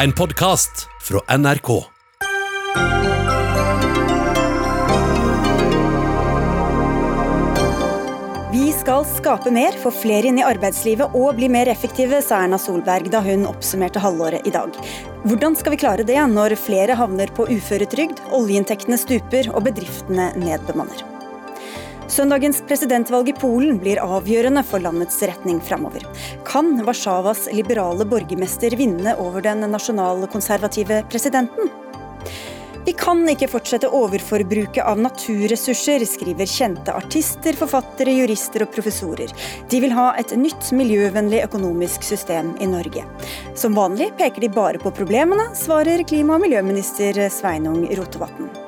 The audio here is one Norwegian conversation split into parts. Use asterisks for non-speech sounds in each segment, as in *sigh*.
En podkast fra NRK. Vi skal skape mer, få flere inn i arbeidslivet og bli mer effektive, sa Erna Solberg da hun oppsummerte halvåret i dag. Hvordan skal vi klare det når flere havner på uføretrygd, oljeinntektene stuper og bedriftene nedbemanner? Søndagens presidentvalg i Polen blir avgjørende for landets retning framover. Kan Warszawas liberale borgermester vinne over den nasjonalkonservative presidenten? Vi kan ikke fortsette overforbruket av naturressurser, skriver kjente artister, forfattere, jurister og professorer. De vil ha et nytt miljøvennlig økonomisk system i Norge. Som vanlig peker de bare på problemene, svarer klima- og miljøminister Sveinung Rotevatn.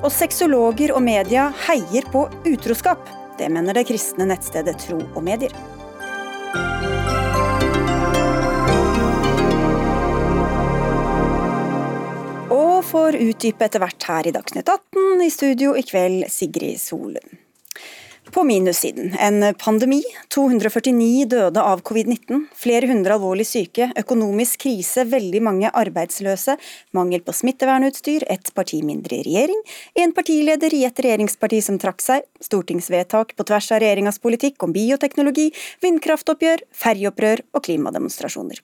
Og sexologer og media heier på utroskap. Det mener det kristne nettstedet Tro og Medier. Og får utdype etter hvert her i Dagsnytt 18, i studio i kveld Sigrid Solund. På minussiden en pandemi, 249 døde av covid-19, flere hundre alvorlig syke, økonomisk krise, veldig mange arbeidsløse, mangel på smittevernutstyr, ett parti mindre i regjering, en partileder i et regjeringsparti som trakk seg, stortingsvedtak på tvers av regjeringas politikk om bioteknologi, vindkraftoppgjør, ferjeopprør og klimademonstrasjoner.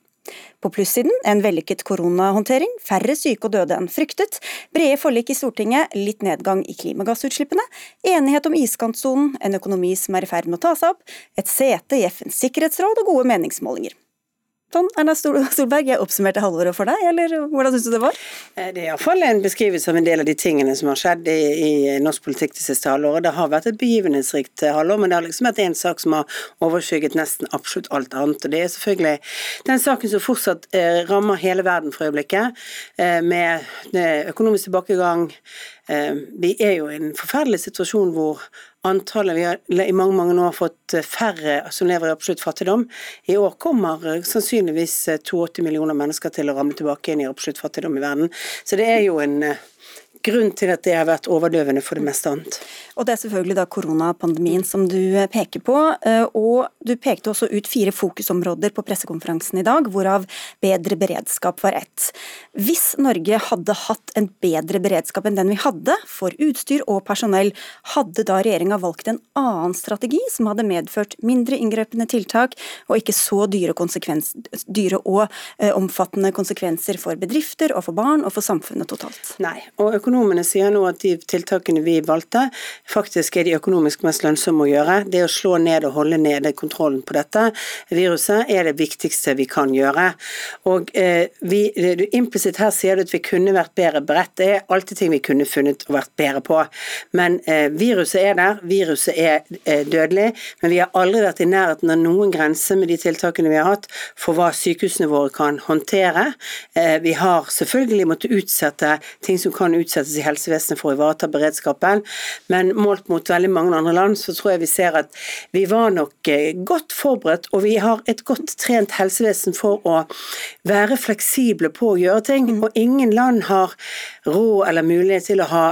På plussiden en vellykket koronahåndtering, færre syke og døde enn fryktet, brede forlik i Stortinget, litt nedgang i klimagassutslippene, enighet om iskantsonen, en økonomi som er i ferd med å ta seg opp, et sete i FNs sikkerhetsråd og gode meningsmålinger. Sånn, Erna Solberg, jeg oppsummerte halvåret for deg, eller hvordan syns du det var? Eh, det er iallfall en beskrivelse av en del av de tingene som har skjedd i, i norsk politikk det siste halvåret. Det har vært et begivenhetsrikt eh, halvår, men det har liksom vært en sak som har overskygget nesten absolutt alt annet. Og det er selvfølgelig den saken som fortsatt eh, rammer hele verden for øyeblikket, eh, med økonomisk tilbakegang. Eh, vi er jo i en forferdelig situasjon hvor antallet Vi har i mange mange år fått eh, færre som lever i absolutt fattigdom. I år kommer eh, sannsynligvis 82 eh, millioner mennesker til å ramle tilbake inn i absolutt fattigdom i verden. Så det er jo en grunn til at det har vært overdøvende for det meste annet. Og Det er selvfølgelig da koronapandemien som du eh, peker på. Eh, og Du pekte også ut fire fokusområder på pressekonferansen i dag, hvorav bedre beredskap var ett. Hvis Norge hadde hatt en bedre beredskap enn den vi hadde, for utstyr og personell, hadde da regjeringa valgt en annen strategi som hadde medført mindre inngrepende tiltak og ikke så dyre, dyre og eh, omfattende konsekvenser for bedrifter og for barn og for samfunnet totalt? Nei, og Økonomene sier nå at de tiltakene vi valgte, faktisk er de økonomisk mest lønnsomme å gjøre. Det å slå ned og holde nede kontrollen på dette viruset er det viktigste vi kan gjøre. Og eh, vi, Implisitt her sier du at vi kunne vært bedre beredt. Det er alltid ting vi kunne funnet og vært bedre på. Men eh, viruset er der, viruset er eh, dødelig. Men vi har aldri vært i nærheten av noen grense med de tiltakene vi har hatt for hva sykehusene våre kan håndtere. Eh, vi har selvfølgelig måttet utsette ting som kan utsettes utsettes i helsevesenet for å ivareta beredskapen. Men målt mot veldig mange andre land, så tror jeg vi ser at vi var nok eh, godt forberedt, og vi har et godt trent helsevesen for å være fleksible på å gjøre ting. Mm. Og ingen land har råd eller mulighet til å ha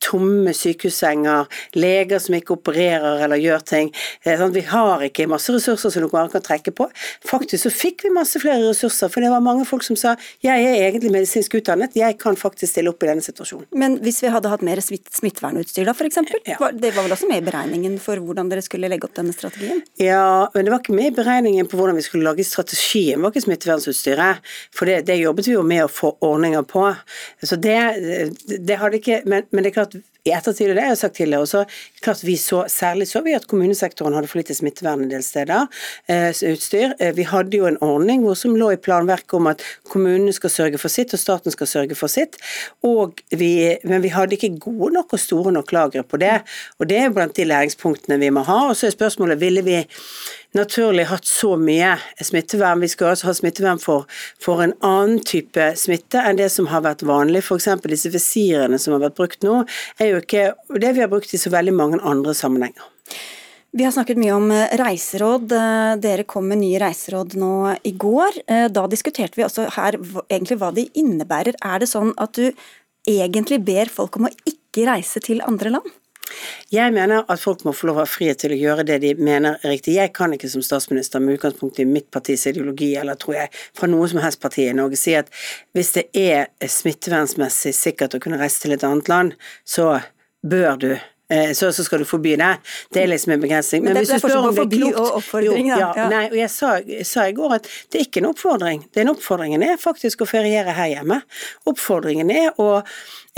tomme sykehussenger, leger som ikke opererer eller gjør ting. Sånn, vi har ikke masse ressurser som noen kan trekke på. Faktisk så fikk vi masse flere ressurser, for det var mange folk som sa jeg er egentlig medisinsk utdannet, jeg kan faktisk stille opp i denne situasjonen. Men hvis vi hadde hatt mer smittevernutstyr da, f.eks.? Ja. Det var vel også med i beregningen for hvordan dere skulle legge opp denne strategien? Ja, men det var ikke med i beregningen på hvordan vi skulle lage strategien, det var ikke smittevernutstyret. For det, det jobbet vi jo med å få ordninger på. Så det, det hadde ikke men, men det er klart at i ettertid, og det har jeg sagt tidligere også, klart vi så, særlig så vi at kommunesektoren hadde for lite smittevern en del steder, eh, utstyr. Eh, vi hadde jo en ordning hvor som lå i planverket om at kommunene skal sørge for sitt, og staten skal sørge for sitt. Vi, men vi hadde ikke gode nok og store nok lagre på det. Og det er blant de læringspunktene vi må ha. Og så er spørsmålet ville vi naturlig hatt så mye smittevern. Vi skal altså ha smittevern for, for, en annen type smitte enn det som har vært vanlig. F.eks. disse visirene som har vært brukt nå, er jo ikke det vi har brukt i så veldig mange andre sammenhenger. Vi har snakket mye om eh, reiseråd. Eh, dere kom med nye reiseråd nå i går. Eh, da diskuterte vi også her egentlig hva de innebærer. Er det sånn at du egentlig ber folk om å ikke reise til andre land? Jeg mener at folk må få lov å ha frihet til å gjøre det de mener er riktig. Jeg kan ikke som statsminister med utgangspunkt i mitt partis ideologi, eller tror jeg fra noe som helst parti i Norge, si at hvis det er smittevernsmessig sikkert å kunne reise til et annet land, så bør du eh, så, så, skal du forby det. Det er liksom en begrensning. Men, Men det, hvis du spør om det er klokt og oppfordring, jo, ja, ja. Nei, og jeg sa, sa, i går at det er ikke en oppfordring. Den oppfordringen er faktisk å feriere her hjemme. Oppfordringen er å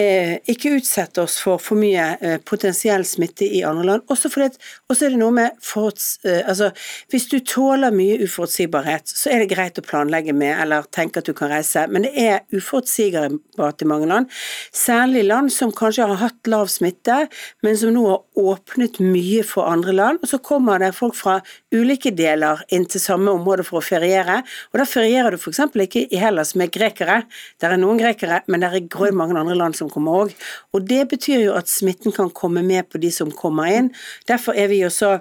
ikke utsette oss for for mye eh, potensiell smitte i andre land. Også fordi også er det noe med foruts, eh, altså, Hvis du tåler mye uforutsigbarhet, så er det greit å planlegge med eller tenke at du kan reise, men det er uforutsigbart i mange land. Særlig land som kanskje har hatt lav smitte, men som nå har åpnet mye for andre land. Og så kommer det folk fra ulike deler inn til samme område for å feriere. Og da ferierer du f.eks. ikke i Hellas med grekere. Der er noen grekere, men det er mange andre land som kommer òg. Og det betyr jo at smitten kan komme med på de som kommer inn. Derfor er vi jo så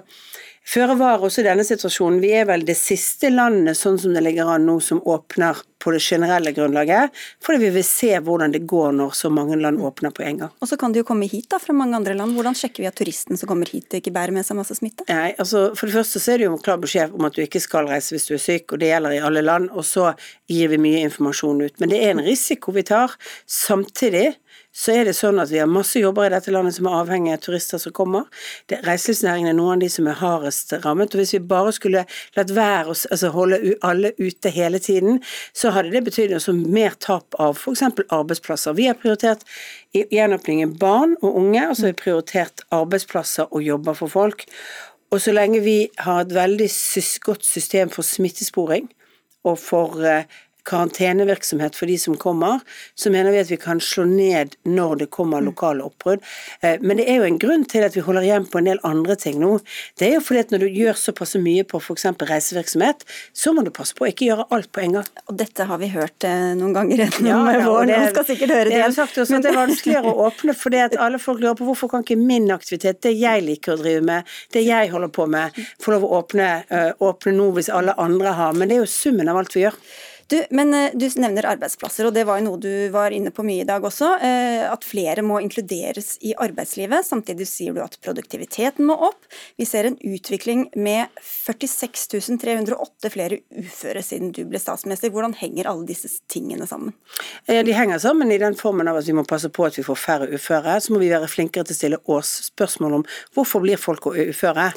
føre var også i denne situasjonen. Vi er vel det siste landet sånn som det ligger an nå som åpner på det generelle grunnlaget, fordi vi vil se hvordan det går når så mange land åpner på en gang. Og så kan det jo komme hit da, fra mange andre land. Hvordan sjekker vi at turisten som kommer hit ikke bærer med seg masse smitte? Nei, altså For det første så er det jo en klar beskjed om at du ikke skal reise hvis du er syk, og det gjelder i alle land. Og så gir vi mye informasjon ut. Men det er en risiko vi tar. Samtidig så er det sånn at vi har masse jobber i dette landet som er avhengig av turister som kommer. Det, reiselivsnæringen er noen av de som er hardest rammet. og Hvis vi bare skulle latt være å altså holde alle ute hele tiden, så hadde det betydd også mer tap av f.eks. arbeidsplasser. Vi har prioritert i gjenåpningen barn og unge, og så har vi prioritert arbeidsplasser og jobber for folk. Og så lenge vi har et veldig godt system for smittesporing og for eh, karantenevirksomhet for de som kommer, så mener vi at vi kan slå ned når det kommer mm. lokale oppbrudd. Eh, men det er jo en grunn til at vi holder igjen på en del andre ting nå. Det er jo fordi at når du gjør såpass mye på f.eks. reisevirksomhet, så må du passe på å ikke gjøre alt på en gang. Og dette har vi hørt eh, noen ganger gjennom ja, ja, våren, og skal sikkert høre det igjen. Sagt også, men det er vanskeligere å åpne, fordi at alle folk lurer på hvorfor kan ikke min aktivitet, det jeg liker å drive med, det jeg holder på med, få lov å åpne, uh, åpne nå hvis alle andre har. Men det er jo summen av alt vi gjør. Du, men eh, du nevner arbeidsplasser, og det var jo noe du var inne på mye i dag også. Eh, at flere må inkluderes i arbeidslivet. Samtidig sier du at produktiviteten må opp. Vi ser en utvikling med 46 308 flere uføre siden du ble statsminister. Hvordan henger alle disse tingene sammen? Eh, de henger sammen i den formen av at vi må passe på at vi får færre uføre. Så må vi være flinkere til å stille oss spørsmål om hvorfor blir folk uføre.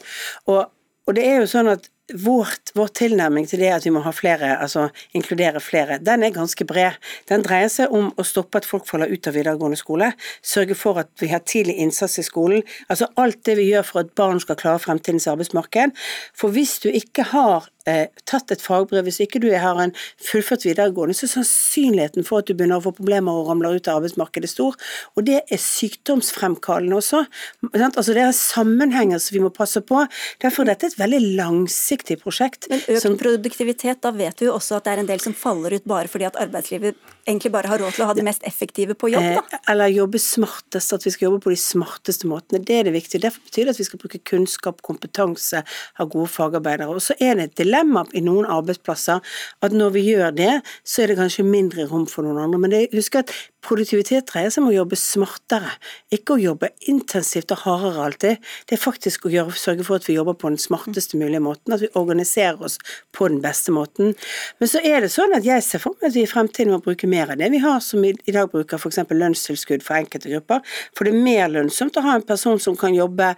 Og, og det er jo sånn at vårt, vår tilnærming til det at vi må ha flere, altså inkludere flere, den er ganske bred. Den dreier seg om å stoppe at folk faller ut av videregående skole, sørge for at vi har tidlig innsats i skolen, altså alt det vi gjør for at barn skal klare fremtidens arbeidsmarked. For hvis du ikke har eh, tatt et fagbrev, hvis ikke du har en fullført videregående, så er sannsynligheten for at du begynner å få problemer og ramler ut av arbeidsmarkedet stor. Og det er sykdomsfremkallende også. Altså Det er sammenhenger som vi må passe på. Derfor er dette et veldig langsiktig prosjekt. Men økt som, produktivitet, da vet vi jo også at det er en del som faller ut bare fordi at arbeidslivet egentlig bare har råd til å ha de mest effektive på jobb, da. Eh, eller jobbe smartest, at vi skal jobbe på de smarteste måtene. Det er det viktige. Derfor betyr det at vi skal bruke kunnskap, kompetanse, ha gode fagarbeidere. Og så er det et dilemma dilemma i noen arbeidsplasser at når vi gjør det, så er det kanskje mindre rom for noen andre. Men det, husk at produktivitet dreier seg om å jobbe smartere, ikke å jobbe intensivt og hardere alltid. Det er faktisk å gjøre, sørge for at vi jobber på den smarteste mulige måten, at vi organiserer oss på den beste måten. Men så er det sånn at jeg ser for meg at vi i fremtiden må bruke mer av det vi har, som i, i dag bruker f.eks. lønnstilskudd for enkelte grupper. For det er mer lønnsomt å ha en person som kan jobbe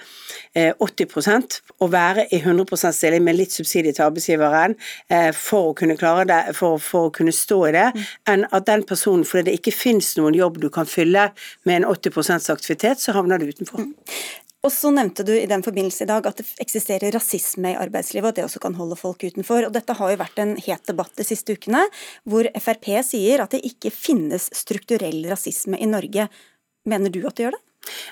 eh, 80% og være i 100% stilling med litt subsidie til arbeidsgiveren eh, for å kunne klare det, for, for, å kunne stå i det, mm. enn at den personen, fordi det ikke finnes noen jobb du kan fylle med en 80% aktivitet, så havner du utenfor. Mm. Og så nevnte du i den forbindelse i dag at det eksisterer rasisme i arbeidslivet, og at det også kan holde folk utenfor. Og dette har jo vært en het debatt de siste ukene, hvor Frp sier at det ikke finnes strukturell rasisme i Norge. Mener du at det gjør det?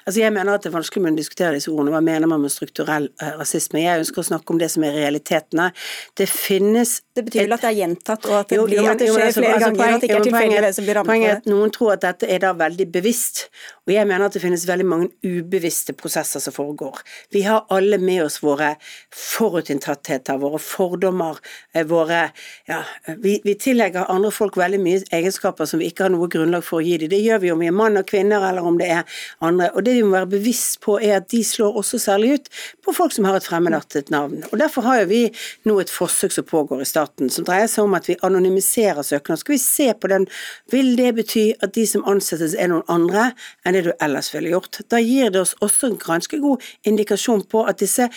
Altså Jeg mener at det er vanskelig å diskutere disse ordene. Hva mener man med strukturell uh, rasisme? Jeg ønsker å snakke om det som er realitetene. Det finnes Det betyr vel at det er gjentatt, og at det, jo, blir, at det skjer altså, flere altså, ganger, poeng, at det ikke er tilfeldig det som blir rammet Poenget er at noen tror at dette er da veldig bevisst, og jeg mener at det finnes veldig mange ubevisste prosesser som foregår. Vi har alle med oss våre forutinntattheter, våre fordommer, eh, våre Ja, vi, vi tillegger andre folk veldig mye egenskaper som vi ikke har noe grunnlag for å gi dem. Det gjør vi om vi er mann og kvinner, eller om det er andre hverandre. Og det vi må være bevisst på, er at de slår også særlig ut på folk som har et fremmedartet navn. Og Derfor har jo vi nå et forsøk som pågår i staten, som dreier seg om at vi anonymiserer søknader. Skal vi se på den Vil det bety at de som ansettes er noen andre enn det du ellers ville gjort? Da gir det oss også en ganske god indikasjon på at disse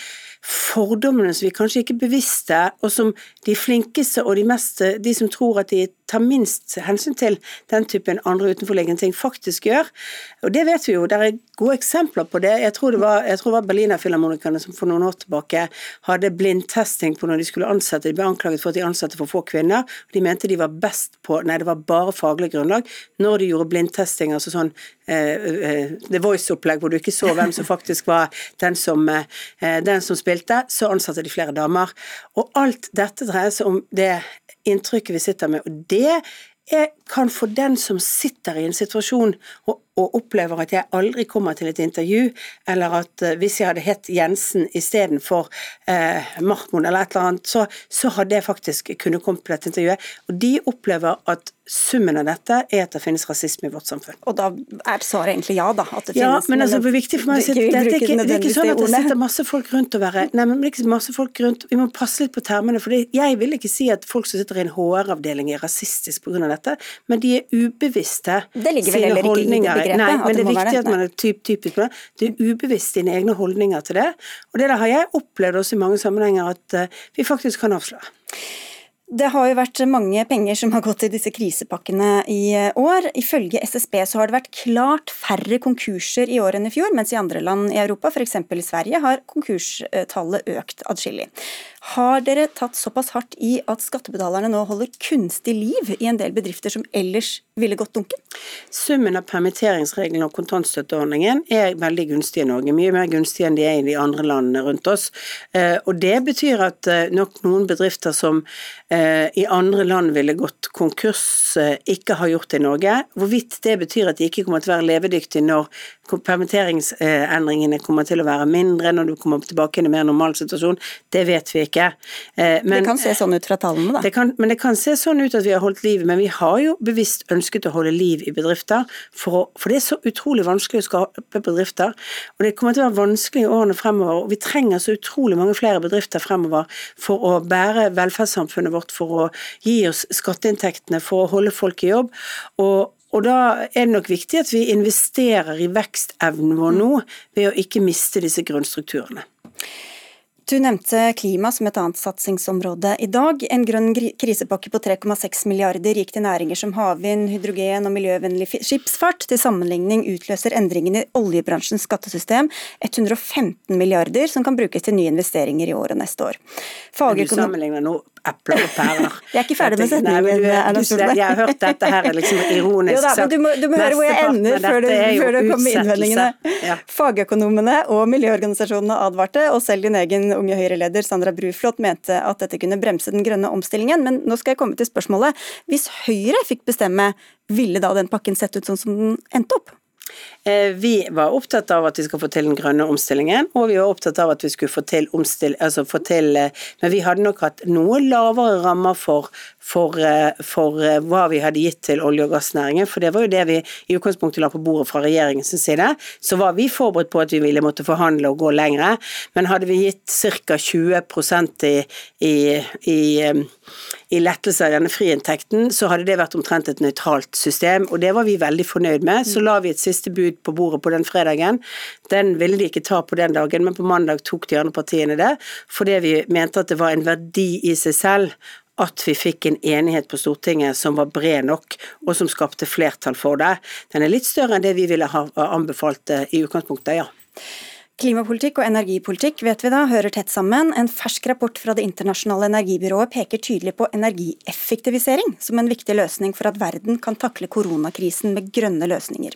fordommene som vi kanskje ikke er bevisste, og som de flinkeste og de mest De som tror at de tar minst hensyn til den typen andre utenforliggende ting, faktisk gjør. Og det vet vi jo, det er gode eksempler på det. Jeg tror det var, jeg var Berlinerfilharmonikerne som for noen år tilbake hadde blindtesting på når de skulle ansette. De ble anklaget for at de ansatte for få kvinner. og De mente de var best på Nei, det var bare faglig grunnlag. Når de gjorde blindtesting, altså sånn eh, eh, The Voice-opplegg hvor du ikke så hvem som faktisk var den som, eh, den som spilte, så ansatte de flere damer. Og alt dette dreier seg om det inntrykket vi sitter med. Og det er, kan for den som sitter i en situasjon og, og, opplever at jeg aldri kommer til et intervju, eller at uh, hvis jeg hadde hett Jensen istedenfor eh, Mahmoud eller et eller annet, så, så hadde jeg faktisk kunnet komme til dette intervjuet. Og de opplever at summen av dette er at det finnes rasisme i vårt samfunn. Og da er svaret egentlig ja, da? At det ja, finnes, men altså, det er viktig for meg å si det, er ikke, det er ikke sånn at det sitter masse folk rundt og være Nei, men ikke masse folk rundt Vi må passe litt på termene, for jeg vil ikke si at folk som sitter i en HR-avdeling er rasistisk pga. dette, men de er ubevisste det ligger vel heller ikke i det begrepet? Nei, men det, er viktig at man er typ, typisk på det. Det er ubevisst sine egne holdninger til det, og det der har jeg opplevd også i mange sammenhenger at uh, vi faktisk kan avsløre. Det har jo vært mange penger som har gått til disse krisepakkene i eh, år. Ifølge SSB så har det vært klart færre konkurser i år enn i fjor, mens i andre land i Europa, f.eks. i Sverige, har konkurstallet økt adskillig. Har dere tatt såpass hardt i at skattebetalerne nå holder kunstig liv i en del bedrifter som ellers ville gått dunken? Summen av permitteringsreglene og kontantstøtteordningen er veldig gunstig i Norge. Mye mer gunstig enn de er i de andre landene rundt oss. Eh, og det betyr at eh, nok noen bedrifter som eh, i andre land ville gått konkurs, ikke har gjort det i Norge. Hvorvidt det betyr at de ikke kommer til å være levedyktige når permitteringsendringene kommer til å være mindre når du kommer tilbake i en mer normal situasjon, det vet vi ikke. Eh, men, det kan se sånn ut fra tallene, da. Det kan, men det kan se sånn ut at vi har holdt liv, men vi har jo bevisst ønsket å holde liv i bedrifter, for, å, for det er så utrolig vanskelig å skape bedrifter. Og det kommer til å være vanskelig i årene fremover, og vi trenger så utrolig mange flere bedrifter fremover for å bære velferdssamfunnet vårt, for å gi oss skatteinntektene, for å holde folk i jobb. og og da er det nok viktig at vi investerer i vekstevnen vår nå, ved å ikke miste disse grunnstrukturene. Du nevnte klima som et annet satsingsområde i dag. En grønn krisepakke på 3,6 milliarder gikk til næringer som havvind, hydrogen og miljøvennlig skipsfart. Til sammenligning utløser endringene i oljebransjens skattesystem 115 milliarder som kan brukes til nye investeringer i år og neste år. Fagøkonom... Du sammenligner nå epler og pærer. *laughs* Jeg er ikke ferdig med setningen, Erna Solberg. Jeg har hørt dette her liksom *laughs* ironisk men du må, du må høre hvor jeg ender før det, før det kommer innvendingene. Ja. Fagøkonomene og miljøorganisasjonene advarte, og selv din egen unge Høyre-leder Sandra Bruflot mente at dette kunne bremse den grønne omstillingen. Men nå skal jeg komme til spørsmålet. Hvis Høyre fikk bestemme, ville da den pakken sett ut sånn som den endte opp? Eh, vi var opptatt av at vi skal få til den grønne omstillingen, og vi var opptatt av at vi skulle få til omstill... Altså få til eh, Men vi hadde nok hatt noe lavere rammer for, for, eh, for hva vi hadde gitt til olje- og gassnæringen, for det var jo det vi i utgangspunktet la på bordet fra regjeringens side. Så var vi forberedt på at vi ville måtte forhandle og gå lengre, men hadde vi gitt ca. 20 i, i, i i lettelse av denne friinntekten, så hadde det vært omtrent et nøytralt system, og det var vi veldig fornøyd med. Så la vi et siste bud på bordet på den fredagen. Den ville de ikke ta på den dagen, men på mandag tok de andre partiene det, fordi vi mente at det var en verdi i seg selv at vi fikk en enighet på Stortinget som var bred nok, og som skapte flertall for det. Den er litt større enn det vi ville ha anbefalt eh, i utgangspunktet, ja. Klimapolitikk og energipolitikk vet vi da hører tett sammen. En fersk rapport fra Det internasjonale energibyrået peker tydelig på energieffektivisering som en viktig løsning for at verden kan takle koronakrisen med grønne løsninger.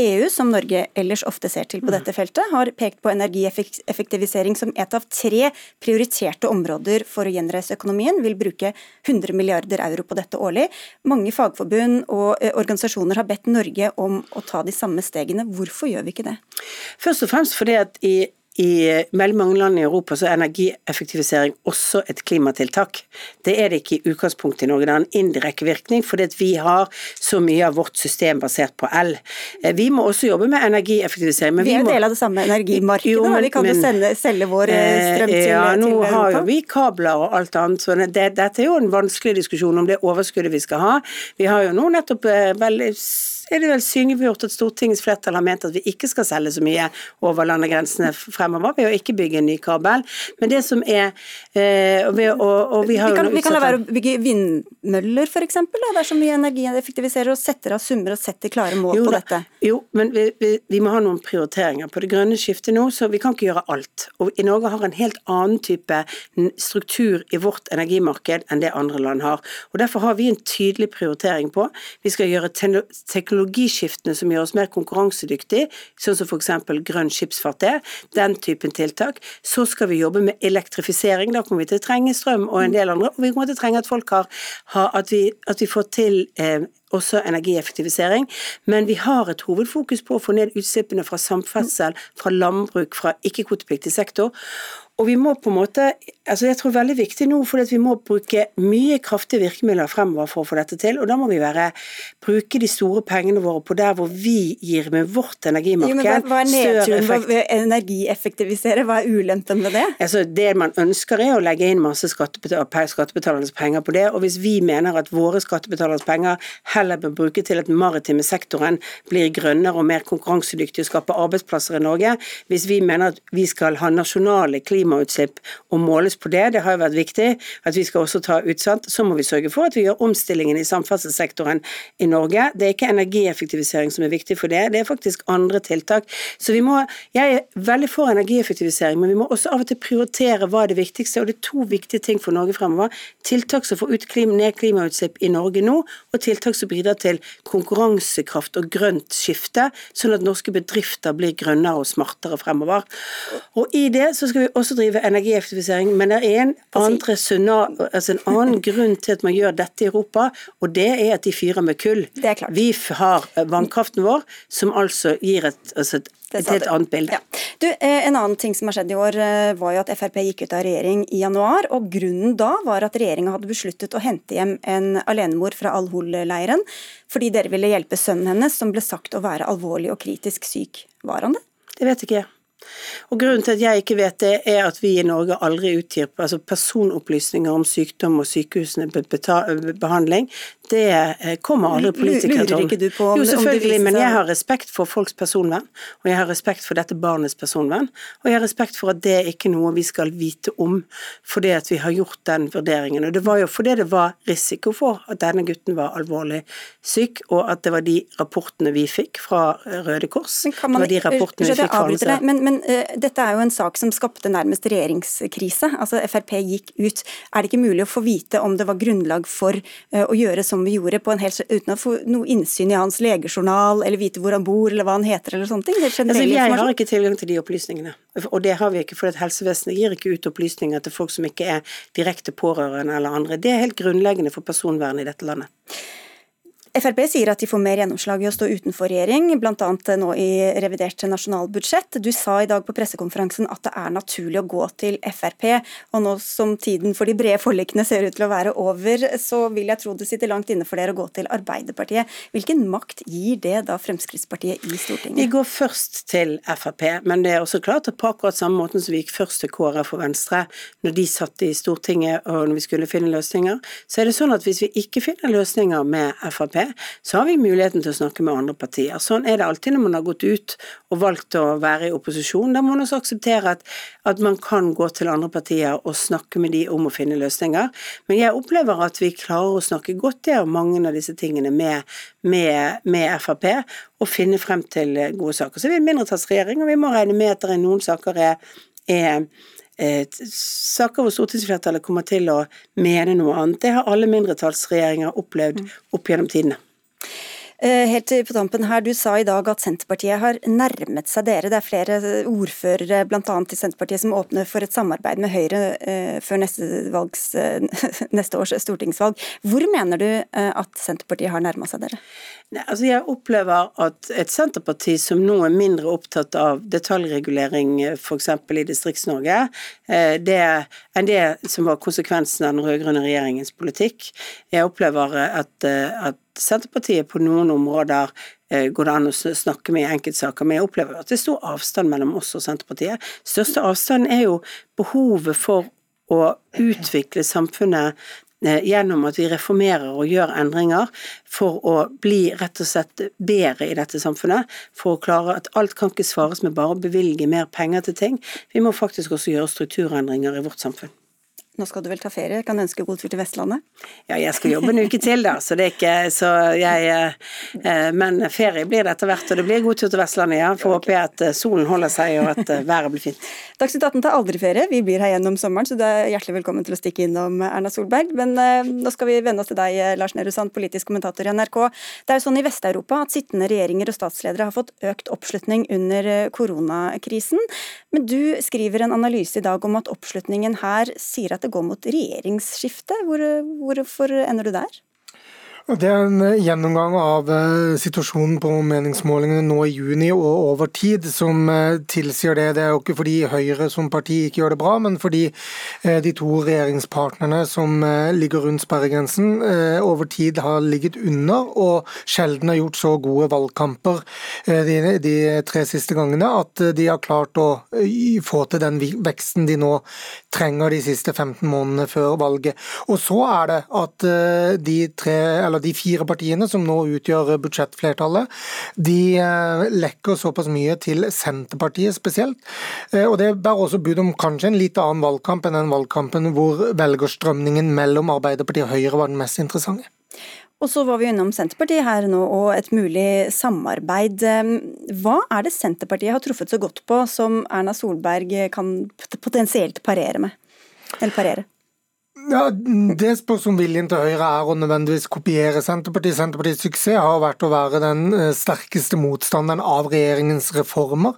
EU, som Norge ellers ofte ser til på dette feltet, har pekt på energieffektivisering som et av tre prioriterte områder for å gjenreise økonomien, vil bruke 100 milliarder euro på dette årlig. Mange fagforbund og eh, organisasjoner har bedt Norge om å ta de samme stegene. Hvorfor gjør vi ikke det? Først og fremst fordi at i i veldig mange land i Europa så er energieffektivisering også et klimatiltak. Det er det ikke i utgangspunktet i Norge. Det har en indirekte virkning fordi vi har så mye av vårt system basert på el. Eh, vi må også jobbe med energieffektivisering. Men vi, er jo del av det samme energimarkedet. Jo, men, vi kan jo sende, selge vår eh, strøm til, ja, nå til har jo vi kabler og alt annet. Så det, dette er jo en vanskelig diskusjon om det overskuddet vi skal ha. Vi har jo nå nettopp veldig er det vel synliggjort at Stortingets flertall har ment at vi ikke skal selge så mye over landegrensene fremover ved å ikke bygge en ny kabel. Men det som er eh, og, vi, og, og vi, vi, kan, vi kan la være å bygge vindmøller f.eks. Det er så mye energieffektiviserer og setter av summer og setter klare mål jo, på dette. Jo, men vi, vi, må ha noen prioriteringer på det grønne skiftet nå, så vi kan ikke gjøre alt. Og i Norge har en helt annen type struktur i vårt energimarked enn det andre land har. Og Derfor har vi en tydelig prioritering på. Vi skal gjøre teknologiskiftene som gjør oss mer konkurransedyktige, sånn som f.eks. grønn skipsfart er, den typen tiltak. Så skal vi jobbe med elektrifisering, da kommer vi til å trenge strøm og en del andre, og vi kommer til å trenge at folk har, har at, vi, at, vi, får til eh, også energieffektivisering. Men vi har et hovedfokus på å få ned utslippene fra samferdsel, fra landbruk, fra ikke-kvotepliktig sektor. Og vi må på en måte, altså jeg tror veldig viktig nå, for vi må bruke mye kraftige virkemidler fremover for å få dette til. Og da må vi være, bruke de store pengene våre på der hvor vi gir med vårt energimarked jo, hva, hva er nedturen ved å energieffektivisere? Hva er ulempen med det? Altså Det man ønsker er å legge inn masse skattebetalernes penger på det. Og hvis vi mener at våre skattebetalernes penger heller bør bruke til at den maritime sektoren blir grønnere og mer konkurransedyktig og skaper arbeidsplasser i Norge, hvis vi mener at vi skal ha nasjonale klimautslipp og måles på det. Det har jo vært viktig at vi skal også ta utsatt. Så må vi sørge for at vi gjør omstillingen i samferdselssektoren i Norge. Det er ikke energieffektivisering som er viktig for det, det er faktisk andre tiltak. Så vi må, Jeg er veldig for energieffektivisering, men vi må også av og til prioritere hva er det viktigste. Og det er to viktige ting for Norge fremover. Tiltak som får ut klima, ned klimautslipp i Norge nå, og tiltak som bidrar til konkurransekraft og grønt skifte, sånn at norske bedrifter blir grønnere og smartere fremover. Og i det så skal vi også drive energieffektivisering, men det er en, andre, altså en annen *laughs* grunn til at man gjør dette i Europa, og det er at de fyrer med kull. Vi har vannkraften vår, som altså gir et, altså et et helt annet bilde. Ja. Du, eh, en annen ting som har skjedd i år, eh, var jo at Frp gikk ut av regjering i januar. og Grunnen da var at regjeringa hadde besluttet å hente hjem en alenemor fra Al-Hol-leiren, fordi dere ville hjelpe sønnen hennes, som ble sagt å være alvorlig og kritisk syk. Var han det? Det vet ikke jeg. Og Grunnen til at jeg ikke vet det, er at vi i Norge aldri utgir altså personopplysninger om sykdom og sykehusene behandling det eh, kommer aldri politikere til. Lurer ikke du på om, Jo, selvfølgelig, men jeg har respekt for folks personvern, og jeg har respekt for dette barnets personvern, og jeg har respekt for at det er ikke noe vi skal vite om fordi at vi har gjort den vurderingen. Og det var jo fordi det var risiko for at denne gutten var alvorlig syk, og at det var de rapportene vi fikk fra Røde Kors. Men man, det var de rapportene vi fikk fra deg, Men, men uh, dette er jo en sak som skapte nærmest regjeringskrise. Altså Frp gikk ut. Er det ikke mulig å få vite om det var grunnlag for uh, å gjøre som som vi gjorde, helse, uten å få noe innsyn i hans legejournal, eller vite hvor han bor, eller hva han heter, eller sånne ting? Altså, jeg har ikke tilgang til de opplysningene. Og det har vi ikke, for helsevesenet gir ikke ut opplysninger til folk som ikke er direkte pårørende eller andre. Det er helt grunnleggende for personvernet i dette landet. Frp sier at de får mer gjennomslag i å stå utenfor regjering, bl.a. nå i revidert nasjonalbudsjett. Du sa i dag på pressekonferansen at det er naturlig å gå til Frp. Og nå som tiden for de brede forlikene ser ut til å være over, så vil jeg tro det sitter langt inne for dere å gå til Arbeiderpartiet. Hvilken makt gir det da Fremskrittspartiet i Stortinget? Vi går først til Frp, men det er også klart at på akkurat samme måten som vi gikk først til KrF og Venstre når de satt i Stortinget og når vi skulle finne løsninger, så er det sånn at hvis vi ikke finner løsninger med Frp, så har vi muligheten til å snakke med andre partier. Sånn er det alltid når man har gått ut og valgt å være i opposisjon. Da må man også akseptere at, at man kan gå til andre partier og snakke med de om å finne løsninger. Men jeg opplever at vi klarer å snakke godt om mange av disse tingene med, med, med Frp, og finne frem til gode saker. Så vi er en mindretallsregjering, og vi må regne med at det er noen saker er, er saker hvor stortingsflertallet kommer til å mene noe annet. Det har alle mindretallsregjeringer opplevd opp gjennom tidene. Helt på tampen her, Du sa i dag at Senterpartiet har nærmet seg dere. Det er flere ordførere bl.a. i Senterpartiet som åpner for et samarbeid med Høyre før neste, valgs, *laughs* neste års stortingsvalg. Hvor mener du at Senterpartiet har nærma seg dere? Nei, altså jeg opplever at et Senterparti som nå er mindre opptatt av detaljregulering f.eks. i Distrikts-Norge, enn det som var konsekvensen av den rød-grønne regjeringens politikk. Jeg opplever at, at Senterpartiet på noen områder eh, går det an å snakke med i enkeltsaker, men jeg opplever at det er stor avstand mellom oss og Senterpartiet. Største avstanden er jo behovet for å utvikle samfunnet eh, gjennom at vi reformerer og gjør endringer for å bli rett og slett bedre i dette samfunnet. For å klare at alt kan ikke svares med bare å bevilge mer penger til ting. Vi må faktisk også gjøre strukturendringer i vårt samfunn. Nå skal du vel ta ferie, kan du ønske god tur til Vestlandet? Ja, jeg skal jobbe en uke til, da, så det er ikke så jeg eh, Men ferie blir det etter hvert, og det blir god tur til Vestlandet, ja. Får håpe at eh, solen holder seg og at eh, været blir fint. Dagsnytt 18 tar aldri ferie, vi blir her gjennom sommeren, så du er hjertelig velkommen til å stikke innom Erna Solberg. Men nå skal vi vende oss til deg, Lars Nehru Sand, politisk kommentator i NRK. Det er jo sånn i Vest-Europa at sittende regjeringer og statsledere har fått økt oppslutning under koronakrisen. Men du skriver en analyse i dag om at oppslutningen her sier at det går mot regjeringsskifte. Hvor, hvorfor ender du der? Det er en eh, gjennomgang av eh, situasjonen på meningsmålingene nå i juni og over tid som eh, tilsier det. Det er jo ikke fordi Høyre som parti ikke gjør det bra, men fordi de to regjeringspartnerne som ligger rundt sperregrensen, over tid har ligget under og sjelden har gjort så gode valgkamper de, tre siste gangene at de har klart å få til den veksten de nå trenger de siste 15 månedene før valget. Og så er det at de tre, eller de fire partiene som nå utgjør budsjettflertallet, de eh, lekker såpass mye til Senterpartiet spesielt. Eh, og Det bærer også bud om kanskje en litt annen valgkamp enn den valgkampen hvor velgerstrømningen mellom Arbeiderpartiet og Høyre var den mest interessante. Og så var vi innom Senterpartiet her nå, og et mulig samarbeid. Hva er det Senterpartiet har truffet så godt på som Erna Solberg kan potensielt parere med? Eller parere? Ja, Det spørs om viljen til Høyre er å nødvendigvis kopiere Senterpartiet. Senterpartiets suksess har vært å være den eh, sterkeste motstanderen av regjeringens reformer.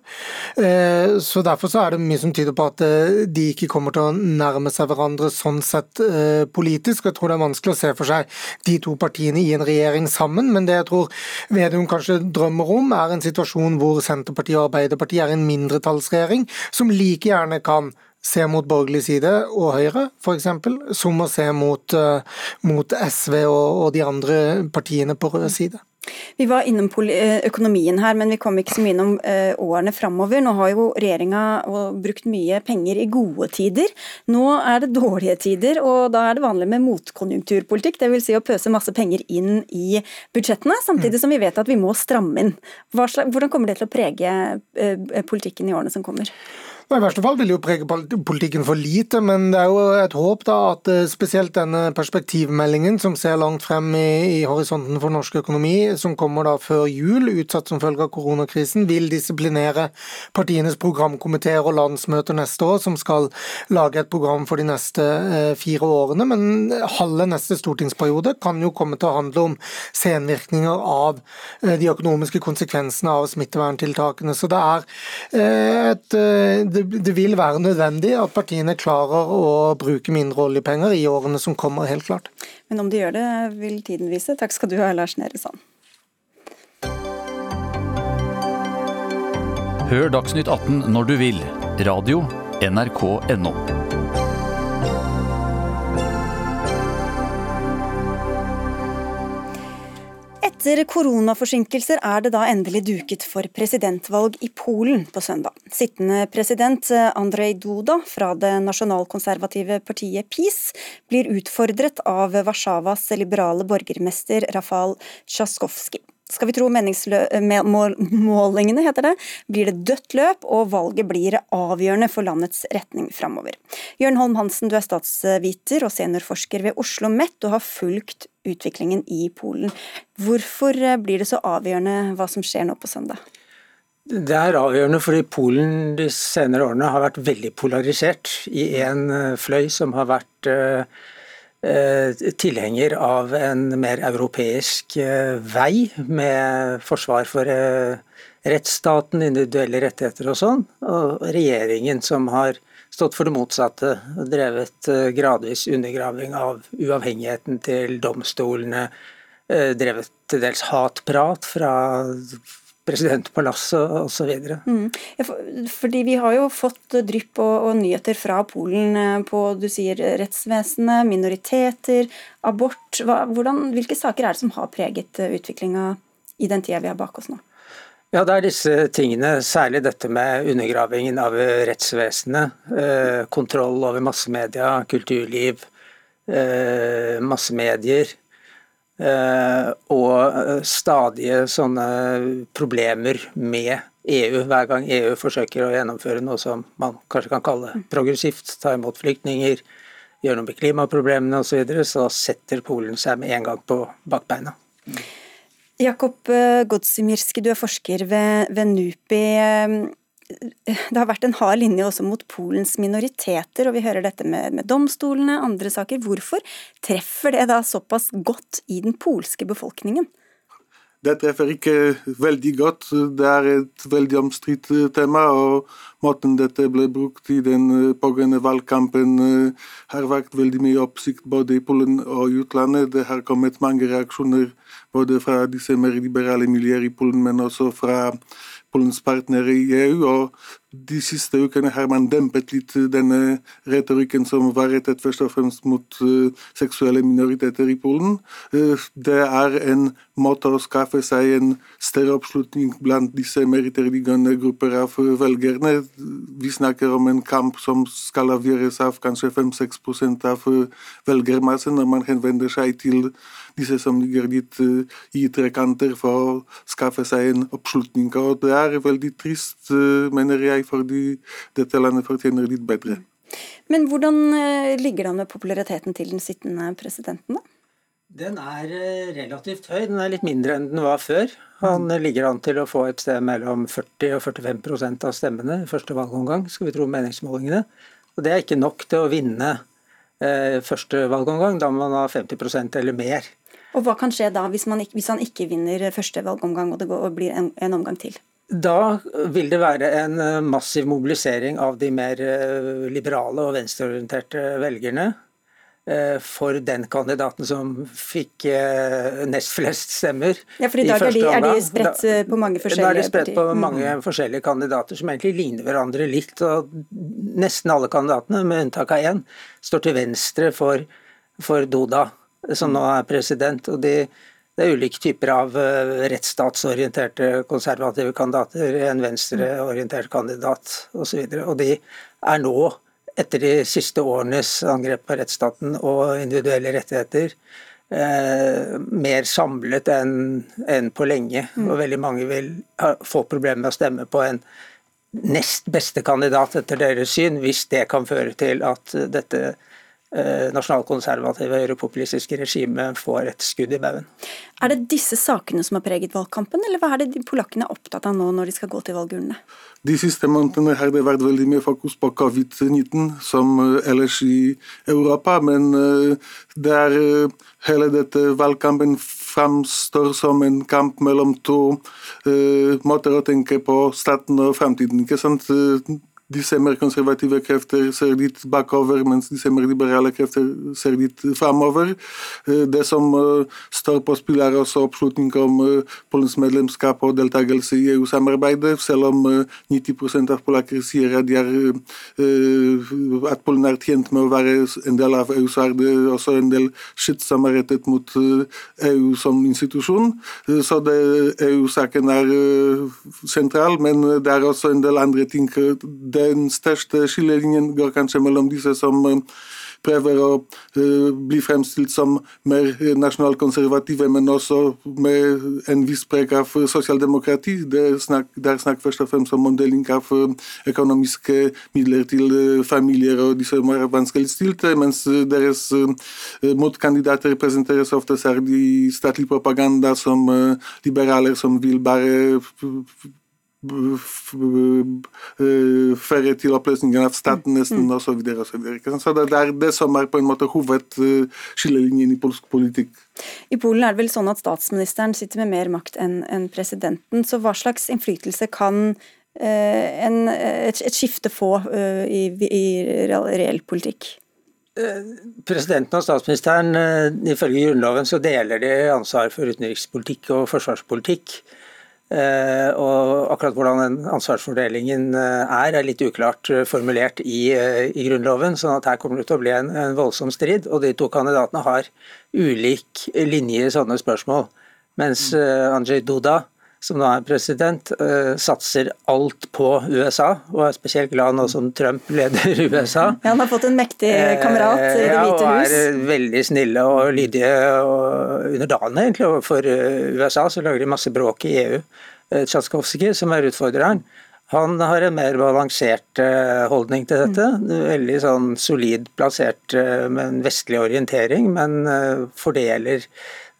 Eh, så Derfor så er det mye som tyder på at eh, de ikke kommer til å nærme seg hverandre sånn sett politisk. Jeg tror det er vanskelig å se for seg de to partiene i en regjering sammen. Men det jeg tror Vedum kanskje drømmer om, er en situasjon hvor Senterpartiet og Arbeiderpartiet er en mindretallsregjering som like gjerne kan se mot borgerlig side og Høyre, f.eks., som å se mot, uh, mot SV og, og, de andre partiene på rød side. Vi var innom eh, økonomien her, men vi kom ikke så mye innom uh, årene framover. Nå har jo regjeringa brukt mye penger i gode tider. Nå er det dårlige tider, og da er det vanlig med motkonjunkturpolitikk. Dvs. Si å pøse masse penger inn i budsjettene, samtidig som vi vet at vi må stramme inn. Hvordan kommer det til å prege politikken i årene som kommer? I verste fall vil det jo prege politikken for lite, men det er jo et håp da at eh, spesielt denne perspektivmeldingen som ser langt frem i, i horisonten for norsk økonomi, som kommer da før jul, utsatt som følge av koronakrisen, vil disiplinere partienes programkomiteer og landsmøter neste år, som skal lage et program for de neste eh, fire årene. Men halve neste stortingsperiode kan jo komme til å handle om senvirkninger av eh, de økonomiske konsekvensene av smitteverntiltakene. Så det er et det det, vil være nødvendig at partiene klarer å bruke mindre oljepenger i årene som kommer, helt klart. Men om de gjør det, vil tiden vise. Takk skal du ha, Lars Nehru Sand. Hør Dagsnytt 18 når du vil. Radio NRK.no. Etter koronaforsinkelser er det da endelig duket for presidentvalg i Polen på søndag. Sittende president eh, Andrej Duda fra det nasjonalkonservative partiet PiS blir utfordret av Warszawas liberale borgermester Rafal Tsjaskovskij. Skal vi tro meningsmålingene, heter det, blir det dødt løp, og valget blir avgjørende for landets retning framover. Jørn Holm Hansen, du er statsviter og seniorforsker ved Oslo OsloMet og har fulgt utviklingen i Polen. Hvorfor blir det så avgjørende hva som skjer nå på søndag? Det er avgjørende fordi Polen de senere årene har vært veldig polarisert i en fløy som har vært tilhenger av en mer europeisk vei, med forsvar for rettsstaten, individuelle rettigheter og sånn. Og regjeringen som har stått for det motsatte, drevet gradvis undergraving av uavhengigheten til domstolene, drevet til dels hatprat fra presidentpalasset osv. Mm. Fordi vi har jo fått drypp og, og, nyheter fra Polen eh, på du sier rettsvesenet, minoriteter, abort. Hva, hvordan, hvilke saker er det som har preget eh, utviklinga i den tida vi har bak oss nå? Ja, Det er disse tingene, særlig dette med undergravingen av rettsvesenet. Eh, kontroll over massemedia, kulturliv, eh, massemedier. Eh, og stadige sånne problemer med EU. Hver gang EU forsøker å gjennomføre noe som man kanskje kan kalle progressivt, ta imot flyktninger, gjøre noe med klimaproblemene osv., så, videre, så setter Polen seg med en gang på bakbeina. Jakob Godsimirski, Godzimirski, du er forsker ved, ved NUPI det har vært en hard linje også mot Polens minoriteter, og vi hører dette med, med, domstolene, andre saker. Hvorfor treffer det da såpass godt i den polske befolkningen? Det treffer ikke veldig godt. Det er et veldig omstridt tema. og Måten dette ble brukt i den eh, pågående valgkampen eh, har vært veldig mye oppsikt både i Polen og i utlandet. Det har kommet mange reaksjoner både fra disse mer liberale miljøer i Polen, men også fra Polens partnere i EU. og De siste ukene har man dempet litt denne retorikken som var rettet først og fremst mot uh, seksuelle minoriteter i Polen. Uh, det er en måte å skaffe seg en større oppslutning blant disse meritterliggende grupper av velgerne. Vi snakker om en kamp som skal avgjøres av kanskje 5-6 av velgermassen når man henvender seg til disse som ligger litt i trekanter for å skaffe seg en oppslutning. Og det er veldig trist, mener jeg, fordi dette landet fortjener litt bedre. Men hvordan uh, ligger det an med populariteten til den sittende presidenten, da? Den er relativt høy. Den er litt mindre enn den var før. Han ligger an til å få et sted mellom 40 og 45% av stemmene i første valgomgang, skal vi tro meningsmålingene. Og det er ikke nok til å vinne eh, første valgomgang. Da må man ha 50% eller mer. Og Hva kan skje da, hvis, ikke, hvis han ikke vinner første valgomgang og det går, og blir en, en, omgang til? Da vil det være en eh, massiv mobilisering av de mer eh, liberale og venstreorienterte velgerne eh, for den kandidaten som fikk nest flest stemmer. Ja, for i dag er, de, er de spredt på mange forskjellige partier? Da er de spredt på mange mm. forskjellige kandidater som egentlig ligner hverandre litt. og Nesten alle kandidatene, med unntak av én, står til venstre for, for Doda som nå er president. og de, det er ulike typer av eh, rettsstatsorienterte konservative kandidater, en venstreorientert kandidat osv. Og, og de er nå, etter de siste årenes angrep på rettsstaten og individuelle rettigheter, eh, mer samlet enn en på lenge. Mm. Og veldig mange vil ha, få problemer med å stemme på en nest beste kandidat etter deres syn, hvis det kan føre til at dette nasjonalkonservative høyrepopulistiske regimet får et skudd i baugen. Er det disse sakene som har preget valgkampen, eller hva er det de polakkene er opptatt av nå når de skal gå til valgurnene? De siste månedene har det vært veldig mye fokus på covid-19, som eh, ellers i Europa. Men eh, det er hele dette valgkampen framstår som en kamp mellom to måter å tenke på staten og framtiden. ikke sant? Disse mer konservative krefter ser litt bakover, mens disse mer liberale krefter ser litt framover. Eh, det som eh, står på spill, er også oppslutning om eh, Polens medlemskap og deltakelse i EU-samarbeidet, selv om 90 av polakker sier at, at Polen er tjent med å være en del av EU, så er det også en del skitt som er rettet mot EU som institusjon. Så EU-saken er sentral, men det er også en del andre ting. Det den største skillelinjen går kanskje mellom disse som prøver å bli fremstilt som mer nasjonalkonservative, men også med en viss preg av sosialdemokrati. Det er snakk, snakk først og fremst om omdeling av uh, økonomiske midler til uh, familier og de som er vanskeligstilte, mens deres motkandidater presenteres ofte særlig statlig propaganda som liberaler som vil bare føre til oppløsningen av staten nesten mm. osv. Så, så, så det er det som er på en måte hovedskillelinjen i polsk politikk. I Polen er det vel sånn at statsministeren sitter med mer makt enn en presidenten. Så hva slags innflytelse kan uh, en, et, et, skifte få uh, i, i reell politikk? Presidenten og statsministeren, ifølge Grunnloven, så deler de ansvar for utenrikspolitikk og forsvarspolitikk. Eh, og akkurat hvordan den ansvarsfordelingen eh, er, er litt uklart eh, formulert i, i Grunnloven. sånn at her kommer det til å bli en, en, voldsom strid. Og de to kandidatene har ulik linje i sånne spørsmål. Mens Andrzej Duda som nå er president, uh, satser alt på USA, og er spesielt glad nå som Trump leder *laughs* USA. Ja, Han har fått en mektig kamerat i Det hvite hus. Ja, og er veldig snille og lydige og underdanige egentlig overfor USA. Så lager de masse bråk i EU. Uh, som er utfordreren, han har en mer balansert holdning til dette. Mm. Veldig sånn solid plassert med en vestlig orientering, men fordeler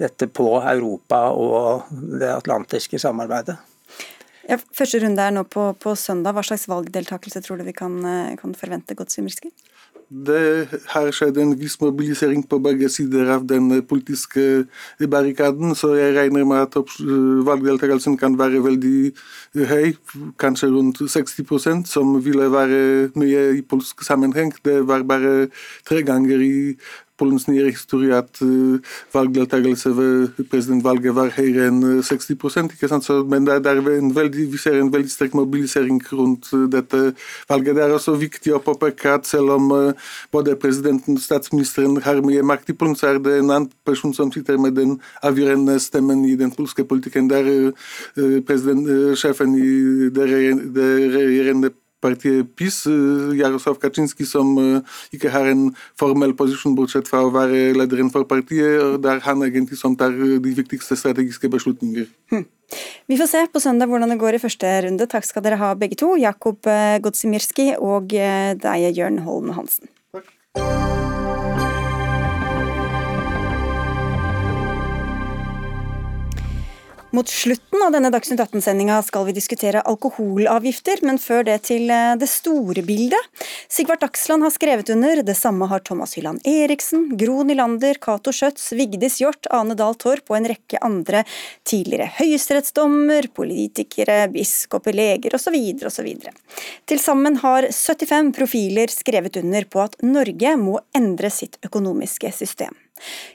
dette på Europa og det atlantiske samarbeidet. Ja, første runde er nå på, på, søndag. Hva slags valgdeltakelse tror du vi kan, eh, kan forvente? Godzimirski? Det har skjedd en viss mobilisering på begge sider av den politiske barrikaden, så jeg regner med at valgdeltakelsen kan være veldig høy, kanskje rundt 60% som ville være mye i polsk sammenheng. Det var bare tre ganger i Polens nye historie at uh, valgdeltakelse ved presidentvalget var høyere enn 60 eh, ikke sant? Så, Men det er en veldig, vi ser en veldig sterk mobilisering rundt dette valget. Det er også viktig å påpeke at selv om både presidenten og statsministeren har mye makt i Polen, så er det en annen person som sitter med den avgjørende stemmen i den polske politikken. Det er sjefen i det regjerende partiet PiS, Jarosław Kaczynski, som eh, ikke har en formell posisjon, bortsett fra å være lederen for partiet, der han egentlig som tar eh, de viktigste strategiske beslutninger. Hm. Vi får se på søndag hvordan det går i første runde. Takk skal dere ha begge to, Jakob Godzimirski og deg, Jørn Holm Hansen. Takk. Mot slutten av denne Dagsnytt 18-sendinga skal vi diskutere alkoholavgifter, men før det til eh, det store bildet. Sigvart Dagsland har skrevet under, det samme har Thomas Hylland Eriksen, Gro Nylander, Cato Schjøtz, Vigdis Hjort, Ane Dahl Torp og en rekke andre tidligere høyesterettsdommer, politikere, biskoper, leger osv. osv. Til sammen har 75 profiler skrevet under på at Norge må endre sitt økonomiske system.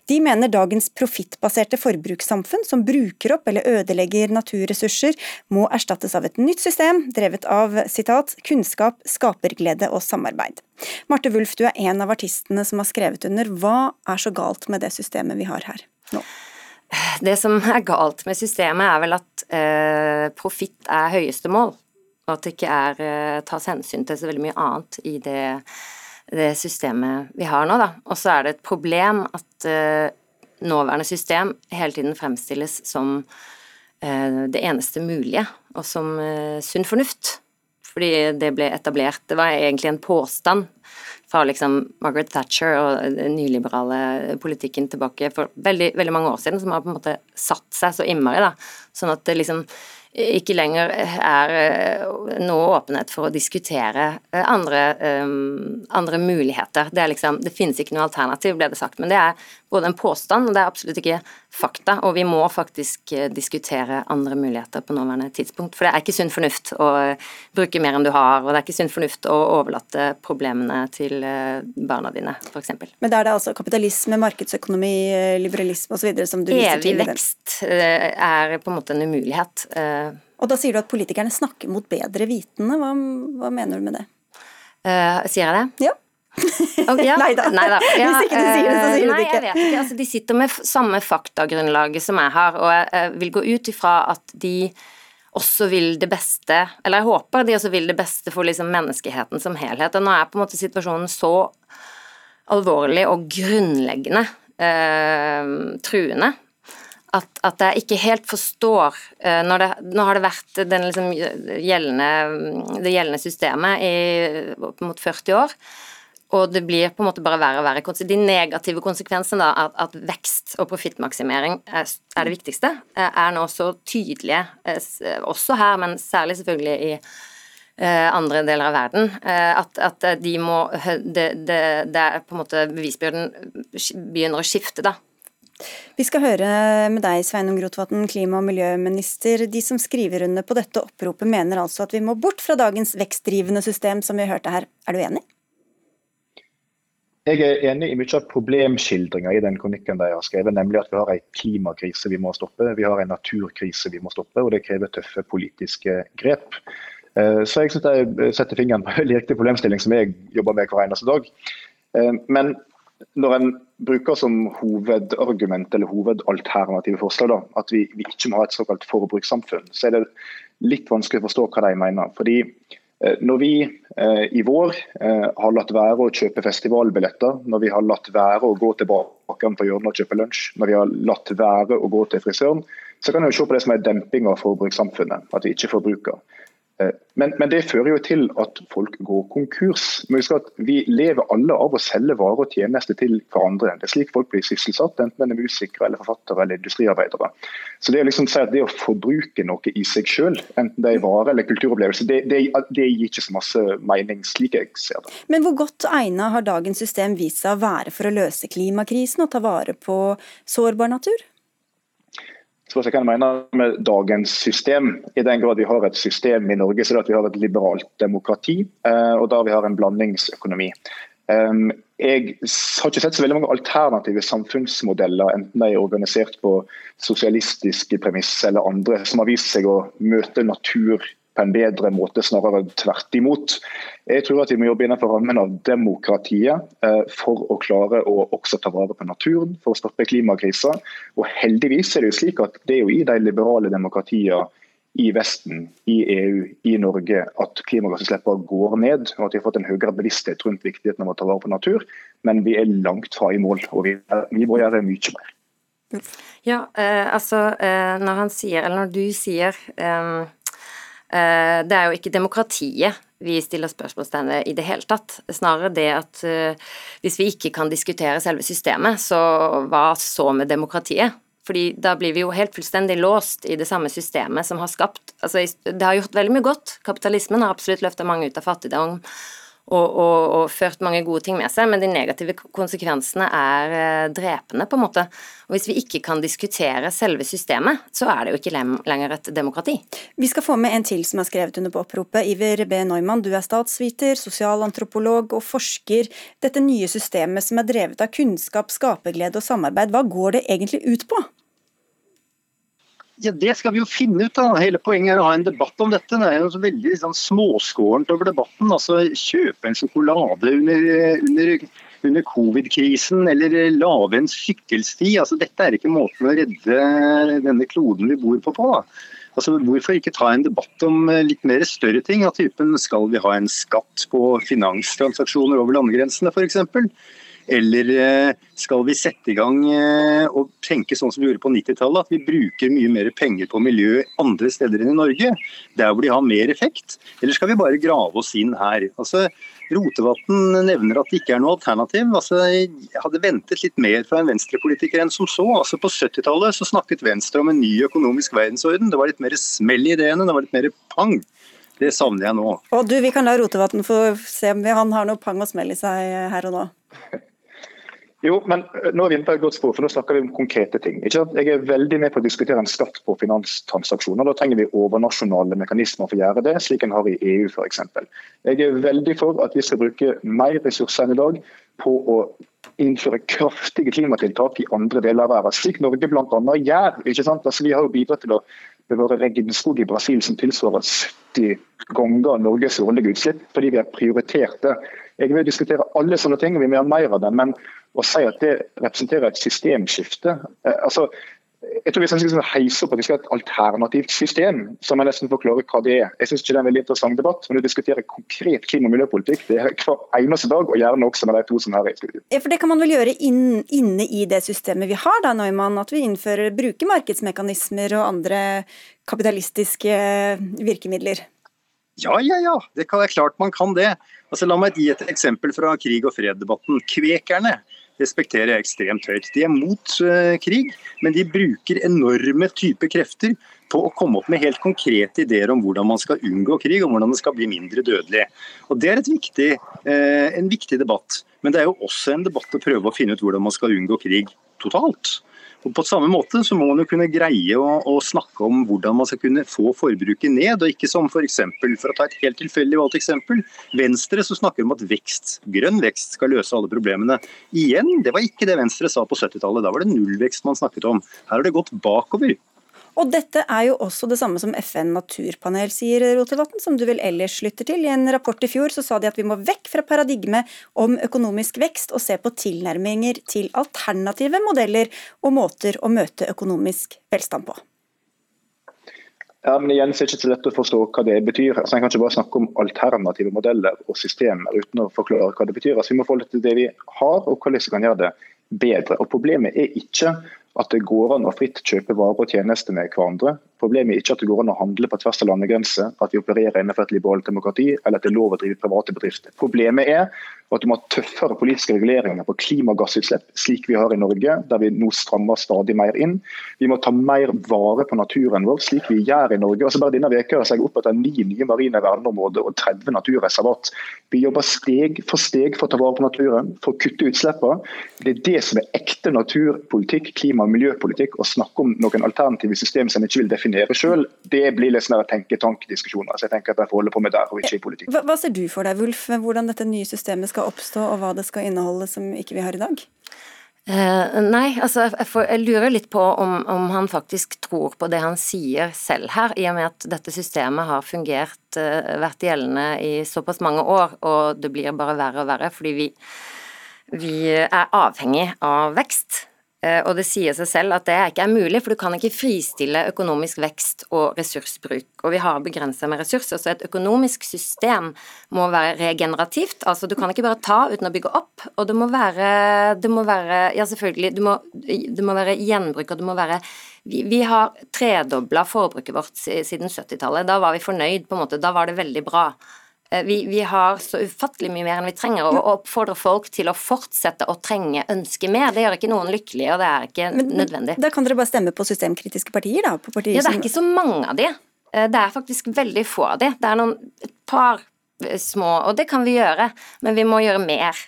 De mener dagens profittbaserte forbrukssamfunn som bruker opp eller ødelegger naturressurser, må erstattes av et nytt system drevet av citat, kunnskap, skaperglede og samarbeid. Marte Wulf, du er en av artistene som har skrevet under. Hva er så galt med det systemet vi har her nå? Det som er galt med systemet, er vel at eh, profitt er høyeste mål, og at det ikke er, eh, tas hensyn til så veldig mye annet i det det systemet vi har nå, da. Og så er det et problem at uh, nåværende system hele tiden fremstilles som uh, det eneste mulige, og som uh, sunn fornuft. Fordi det ble etablert Det var egentlig en påstand fra liksom Margaret Thatcher og den nyliberale politikken tilbake for veldig, veldig mange år siden, som har på en måte satt seg så innmari, da. Sånn at det liksom ikke lenger er eh, noe åpenhet for å diskutere eh, andre, eh, andre muligheter. Det, liksom, det, finnes ikke noe alternativ, ble det sagt. Men det er både en påstand, og det er absolutt ikke fakta. Og vi må faktisk diskutere andre muligheter på nåværende tidspunkt. For det er ikke sunn fornuft å bruke mer enn du har, og det er ikke sunn fornuft å overlate problemene til barna dine, f.eks. Men da er det altså kapitalisme, markedsøkonomi, liberalisme osv. som du viser til? Evig vekst er på en måte en umulighet. Og da sier du at politikerne snakker mot bedre vitende. Hva, hva mener du med det? Uh, sier jeg det? Ja. Oh, ja. *laughs* nei da. Ja, Hvis ikke du sier det, så sier du det ikke. Nei, jeg vet ikke. Altså, de sitter med samme faktagrunnlaget som jeg har, og jeg vil gå ut ifra at de også vil det beste, eller jeg håper de også vil det beste for liksom menneskeheten som helhet. Og nå er på en måte situasjonen så alvorlig og grunnleggende eh, truende at, at, jeg ikke helt forstår eh, det, Nå har det vært liksom gjeldende, det gjeldende systemet i opp mot 40 år. Og det blir på en måte bare verre og verre. De negative konsekvensene, da, at, at vekst og profittmaksimering er, er, det viktigste, eh, er nå så tydelige, eh, også her, men særlig selvfølgelig i eh, andre deler av verden, at, at de må det, det, det, er på en måte bevisbyrden begynner å skifte, da. Vi skal høre med deg, Sveinung Rotevatn, klima- og miljøminister. De som skriver under på dette oppropet, mener altså at vi må bort fra dagens vekstdrivende system, som vi hørte her. Er du enig? Jeg er enig i mye av problemskildringa i den kronikken de har skrevet, nemlig at vi har en klimakrise vi må stoppe, vi har en naturkrise vi må stoppe, og det krever tøffe politiske grep. Eh, så jeg syns de setter fingeren på *laughs* en riktig problemstilling som jeg jobber med hver eneste dag. Eh, men når en bruker som hovedargument eller hovedalternative forslag da, at vi, vi, ikke må ha et såkalt forbrukssamfunn, så er det litt vanskelig å forstå hva de mener. Fordi når vi eh, i vår eh, har latt være å kjøpe festivalbilletter, når vi har latt være å gå til bakeren på hjørnet og kjøpe lunsj, når vi har latt være å gå til frisøren, så kan vi se på det som er demping av forbrukssamfunnet. At vi ikke forbruker. Eh, men, men, det fører jo til at folk går konkurs. Vi lever alle av å selge varer og tjenester til hverandre. Det er slik folk blir sysselsatt, enten man er musikere, eller forfattere eller industriarbeidere. Så Det å liksom si det å forbruke noe i seg selv, enten det er vare eller kulturopplevelse, det, det, det, gir ikke så masse mening, slik jeg ser det. Men hvor godt egnet har dagens system vist seg å være for å løse klimakrisen og ta vare på sårbar natur? Så hva jeg mener med dagens system, I den grad vi har et system i Norge, så er det at vi har et liberalt demokrati, eh, og der vi har en blandingsøkonomi. Ehm, jeg har ikke sett så veldig mange alternative samfunnsmodeller, enten de er organisert på sosialistiske premisser eller andre, som har vist seg å møte natur på en bedre måte, snarere tvert imot. Jeg tror at vi må jobbe innenfor rammen av demokratiet eh, for å klare å også ta vare på naturen, for å stoppe klimakrisa. Og heldigvis er det jo slik at det er jo i de liberale demokratiene i Vesten, i EU, i Norge at klimagassutslippene går ned, og at vi har fått en høyere bevissthet rundt viktigheten av å ta vare på natur. Men vi er langt fra i mål, og vi, vi må gjøre mye mer. Ja, eh, altså eh, når han sier, eller når du sier Eh, det er jo ikke demokratiet vi stiller spørsmålstegn ved i det hele tatt. Snarere det at eh, hvis vi ikke kan diskutere selve systemet, så hva så med demokratiet? Fordi da blir vi jo helt fullstendig låst i det samme systemet som har skapt Altså, det har gjort veldig mye godt. Kapitalismen har absolutt løfta mange ut av fattigdom og, og, og, ført mange gode ting med seg, men de negative konsekvensene er eh, drepende, på en måte. Og Hvis vi ikke kan diskutere selve systemet, så er det jo ikke lenger et demokrati. Vi skal få med en til som er skrevet under på oppropet. Iver B. Neumann, du er statsviter, sosialantropolog og forsker. Dette nye systemet som er drevet av kunnskap, skaperglede og samarbeid, hva går det egentlig ut på? Ja, Det skal vi jo finne ut. da. Hele poenget er å ha en debatt om dette. Det er jo veldig liksom, småskårent over debatten. Altså, Kjøpe en sjokolade under, under, under covid-krisen, eller lage en sykkelsti. Altså, dette er ikke måten å redde denne kloden vi bor på på. da. Altså, Hvorfor ikke ta en debatt om litt mer større ting? Av typen skal vi ha en skatt på finanstransaksjoner over landegrensene f.eks.? Eller eh, skal vi sette i gang eh, og tenke sånn som vi gjorde på 90-tallet, at vi bruker mye mer penger på miljø andre steder enn i Norge, der hvor de har mer effekt? Eller skal vi bare grave oss inn her? Altså, Rotevatn nevner at det ikke er noe alternativ. Altså, jeg hadde ventet litt mer fra en venstrepolitiker enn som så. Altså, på 70-tallet så snakket Venstre om en ny økonomisk verdensorden. Det var litt mer smell i ideene, det var litt mer pang. Det savner jeg nå. Og du, Vi kan la Rotevatn få se om han har noe pang og smell i seg her og nå. *laughs* Jo, men eh, nå er vi inne på et godt spor, for nå snakker vi om konkrete ting. Jeg er veldig med på å diskutere en skatt på finanstransaksjoner. Da trenger vi overnasjonale mekanismer for å gjøre det, slik en har i EU f.eks. Jeg er veldig for at vi skal bruke mer ressurser enn i dag på å innføre kraftige klimatiltak i andre deler av verden, slik Norge bl.a. gjør. ikke sant? Altså, vi har jo bidratt til å bevare regnskog i Brasil som tilsvarer 70 ganger Norges årlige utslipp, fordi vi har prioritert det. Jeg vil diskutere alle sånne ting, og vi må ha mer av det. Men å si at det representerer et systemskifte eh, altså, jeg tror Vi skal liksom heise opp at vi skal ha et alternativt system, som jeg nesten forklarer hva det er. Jeg synes ikke det er en veldig interessant debatt, men å diskutere konkret klima- og miljøpolitikk det er hver eneste dag, og gjerne også med de to som er her i studio. Ja, for Det kan man vel gjøre inn, inne i det systemet vi har, da, Neumann, at vi innfører, bruker markedsmekanismer og andre kapitalistiske virkemidler? Ja, ja, ja. Det er klart man kan det. Altså, la meg gi et eksempel fra krig og fred-debatten. Kvekerne respekterer jeg ekstremt høyt. De er mot uh, krig, men de bruker enorme typer krefter på å komme opp med helt konkrete ideer om hvordan man skal unngå krig, og hvordan det skal bli mindre dødelig. Og Det er viktig, uh, en viktig debatt. Men det er jo også en debatt å prøve å finne ut hvordan man skal unngå krig totalt. Og På samme måte så må man jo kunne greie å, å, snakke om hvordan man skal kunne få forbruket ned, og ikke som. For, for å ta et helt tilfeldig valgt eksempel, Venstre så snakker om at vekst, grønn vekst skal løse alle problemene. Igjen, det var ikke det Venstre sa på 70-tallet. Da var det nullvekst man snakket om. Her har det gått bakover. Og dette er jo også det samme som FN naturpanel sier, Rotevatn, som du vel ellers lytter til. I en rapport i fjor så sa de at vi må vekk fra paradigmet om økonomisk vekst og se på tilnærminger til alternative modeller og måter å møte økonomisk velstand på. Ja, men igjen så er det ikke så lett å forstå hva det betyr. Altså, en kan ikke bare snakke om alternative modeller og systemer uten å forklare hva det betyr. Altså, vi må forholde til det vi har, og hvordan vi kan gjøre det bedre. Og Problemet er ikke at det går an å fritt kjøpe varer og tjenester med hverandre. Problemet er ikke at det går an å handle på tvers av landegrenser, at vi opererer innenfor et liberalt demokrati, eller at det er lov å drive private bedrifter. Problemet er at du må ha tøffere politiske reguleringer på klimagassutslipp, slik vi har i Norge, der vi nå strammer stadig mer inn. Vi må ta mer vare på naturen vår, slik vi gjør i Norge. Altså bare Denne veka har jeg opprettet ni nye marine verneområder og 30 naturreservat. Vi jobber steg for steg for å ta vare på naturen, for å kutte utslippene. Det er det som er ekte naturpolitikk, klima- og miljøpolitikk. Å snakke om noen alternative system som en ikke vil definere selv, det blir litt sånn tenke-tanke-diskusjoner. Så jeg tenker at jeg får holde på med der, og ikke i politikk. Hva ser du for deg, Wulf, hvordan dette nye systemet skal skal oppstå, og hva det skal inneholde som ikke vi har i dag? Uh, nei, altså jeg, får, jeg, lurer litt på om, om, han faktisk tror på det han sier selv her, i og med at dette systemet har fungert, uh, vært gjeldende i såpass mange år, og det blir bare verre og verre fordi vi, vi er avhengig av vekst. Eh, og det sier seg selv at det ikke er mulig, for du kan ikke fristille økonomisk vekst og ressursbruk. Og vi har begrenset med ressurser, så et økonomisk system må være regenerativt. Altså du kan ikke bare ta uten å bygge opp, og det må være, det må være Ja, selvfølgelig, det må, det må være gjenbruk, og det må være vi, vi har tredobla forbruket vårt siden 70-tallet. Da var vi fornøyd, på en måte. Da var det veldig bra. Eh, vi, vi, har så ufattelig mye mer enn vi trenger, og oppfordrer folk til å fortsette å trenge, ønske mer. Det gjør ikke noen lykkelige, og det er ikke Men, nødvendig. Da kan dere bare stemme på systemkritiske partier, da? Partier ja, det er ikke så mange av de. Eh, det er faktisk veldig få av de. Det er noen, et par eh, små, og det kan vi gjøre, men vi må gjøre mer.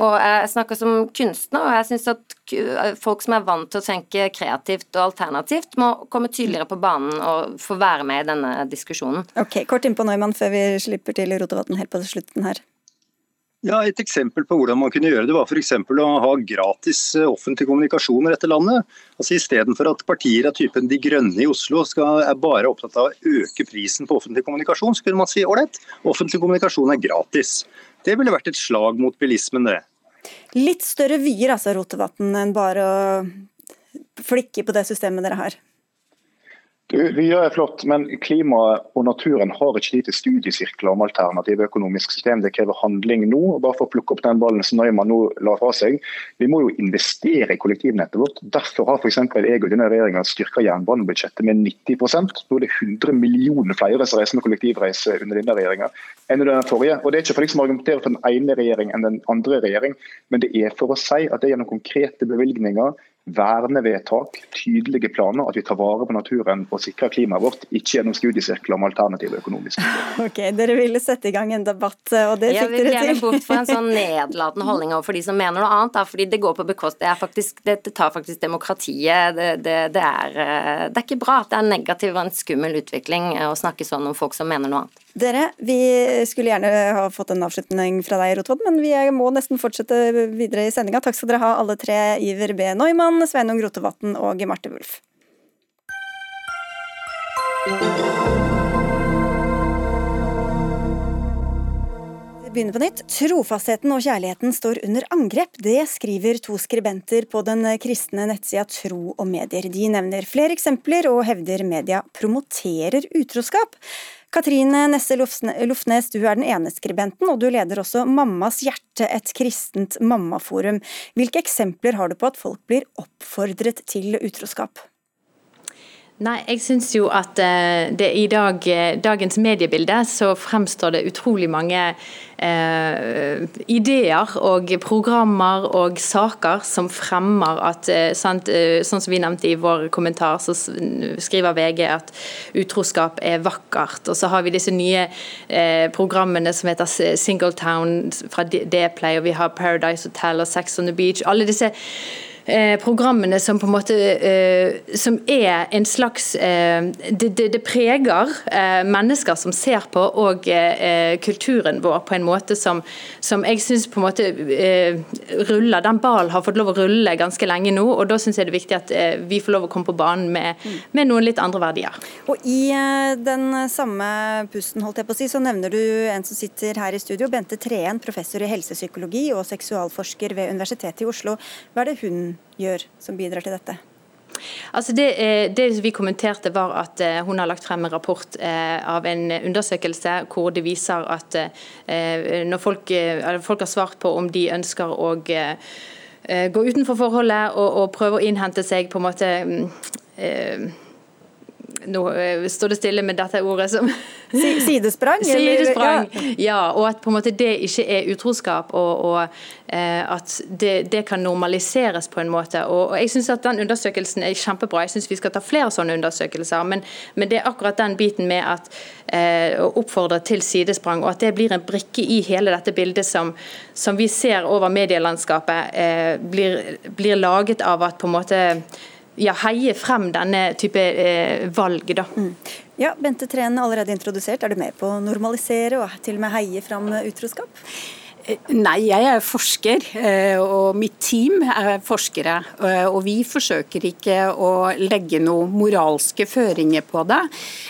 Og jeg snakker som kunstner, og jeg syns at folk som er vant til å tenke kreativt og alternativt, må komme tydeligere på banen og få være med i denne diskusjonen. Ok, Kort innpå Neumann før vi slipper til Rotevatn helt på slutten her. Ja, Et eksempel på hvordan man kunne gjøre det, var f.eks. å ha gratis eh, offentlig kommunikasjon i dette landet. Altså Istedenfor at partier av typen De Grønne i Oslo skal, er bare opptatt av å øke prisen på offentlig kommunikasjon, så kunne man si ålreit, offentlig kommunikasjon er gratis. Det ville vært et slag mot bilismen, det. Litt større vyer altså, Rotevatn, enn bare å flikke på det systemet dere har? Vi gjør det flott, men klimaet og naturen har ikke til studiesirkler om alternative økonomiske system. Det krever handling nå. og Bare for å plukke opp den ballen som Neumann nå la fra seg. Vi må jo investere i kollektivnettet vårt. Derfor har f.eks. jeg og denne regjeringa styrka jernbanebudsjettet med 90 Nå er det 100 millioner flere som reiser med kollektivreise under denne regjeringa enn under den forrige. Og Det er ikke for deg som argumenterer for den ene regjering enn den andre regjering, men det er for å si at det er gjennom konkrete bevilgninger vernevedtak, tydelige planer, at vi tar vare på naturen og sikrer klimaet vårt, ikke gjennom studiesirkler om alternative økonomiske *laughs* Ok, Dere ville sette i gang en debatt, og det fikk dere til. Jeg vil gjerne bort fra en sånn *laughs* nedlatende holdning overfor de som mener noe annet, da, fordi det går på bekost. Det, faktisk, det, det tar faktisk demokratiet. Det, det, det, er, eh, det er ikke bra. Det er negativ og en skummel utvikling å snakke sånn om folk som mener noe annet. Dere, vi skulle gjerne ha fått en avslutning fra deg, Rotvod, men vi må nesten fortsette videre i sendinga. Takk skal dere ha, alle tre. Iver B. Neumann, Sveinung Rotevatn og Marte Wulf. begynner på nytt. Trofastheten og kjærligheten står under angrep. Det skriver to skribenter på den kristne nettsida Tro og Medier. De nevner flere eksempler og hevder media promoterer utroskap. Katrine Nesse Lofnes, du er den ene skribenten, og du leder også Mammas hjerte, et kristent mammaforum. Hvilke eksempler har du på at folk blir oppfordret til utroskap? Nei, jeg syns jo at det i dag, dagens mediebilde så fremstår det utrolig mange eh, ideer og programmer og saker som fremmer at eh, sant, eh, Sånn som vi nevnte i vår kommentar, så skriver VG at utroskap er vakkert. Og så har vi disse nye eh, programmene som heter Singletown fra Dplay, og vi har Paradise Hotel og Sex on the Beach. Alle disse Eh, programmene som på en måte eh, som er en slags eh, det, det, det, preger mennesker som ser på, og kulturen vår på en måte som, som jeg syns på en måte ruller. Den ballen har fått lov å rulle ganske lenge nå, og da syns jeg det er viktig at vi får lov å komme på banen med, med noen litt andre verdier. Og I den samme pusten holdt jeg på å si, så nevner du en som sitter her i studio, Bente Treen, professor i helsepsykologi og seksualforsker ved Universitetet i Oslo. Hva er det hun gjør som bidrar til dette? Altså det, eh, det, vi kommenterte var at eh, Hun har lagt frem en rapport eh, av en undersøkelse hvor det viser at når folk, folk har svart på om de ønsker å gå utenfor forholdet og, og prøve å innhente seg på en måte mm, nå står det stille med dette ordet som Sidesprang? *laughs* Sidesprang, ja. ja. Og at på en måte det ikke er utroskap, og, og eh, at det, det, kan normaliseres på en måte. Og, og jeg synes at den undersøkelsen er kjempebra. Jeg syns vi skal ta flere sånne undersøkelser. Men, men, det er akkurat den biten med at eh, å oppfordre til sidesprang, og at det blir en brikke i hele dette bildet som, som vi ser over medielandskapet, eh, blir, blir laget av at på en måte ja, heie frem denne type eh, valg. da. Mm. Ja, Bente Treen allerede introdusert. Er du med på å normalisere og til og med heie fram utroskap? Nei, jeg er forsker, eh, og mitt team er forskere. Eh, og vi forsøker ikke å legge noen moralske føringer på det.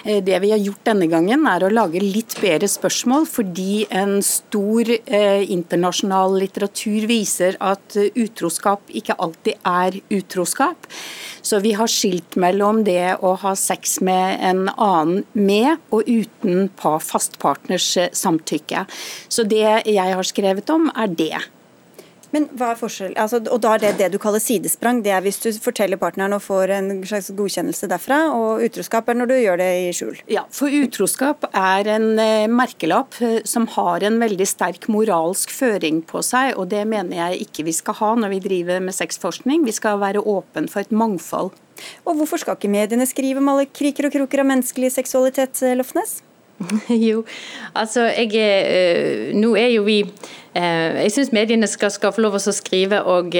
Eh, det vi har gjort denne gangen, er å lage litt bedre spørsmål, fordi en stor internasjonal litteratur viser at utroskap ikke alltid er utroskap. Så vi har skilt mellom det å ha sex med en annen med og uten fast partners samtykke. Så det jeg har skrevet skrevet om, er det. Men hva er forskjell? Altså, og da er det det du kaller sidesprang. Det er hvis du forteller partneren og får en slags godkjennelse derfra, og utroskap er når du gjør det i skjul. Ja, for utroskap er en eh, merkelapp eh, som har en veldig sterk moralsk føring på seg, og det mener jeg ikke vi skal ha når vi driver med sexforskning. Vi skal være åpen for et mangfold. Og hvorfor skal ikke mediene skrive om alle kriker og kroker av menneskelig seksualitet, Lofnes? *laughs* Jo, altså jeg er, Nå er jo vi Jeg syns mediene skal, skal, få lov å skrive og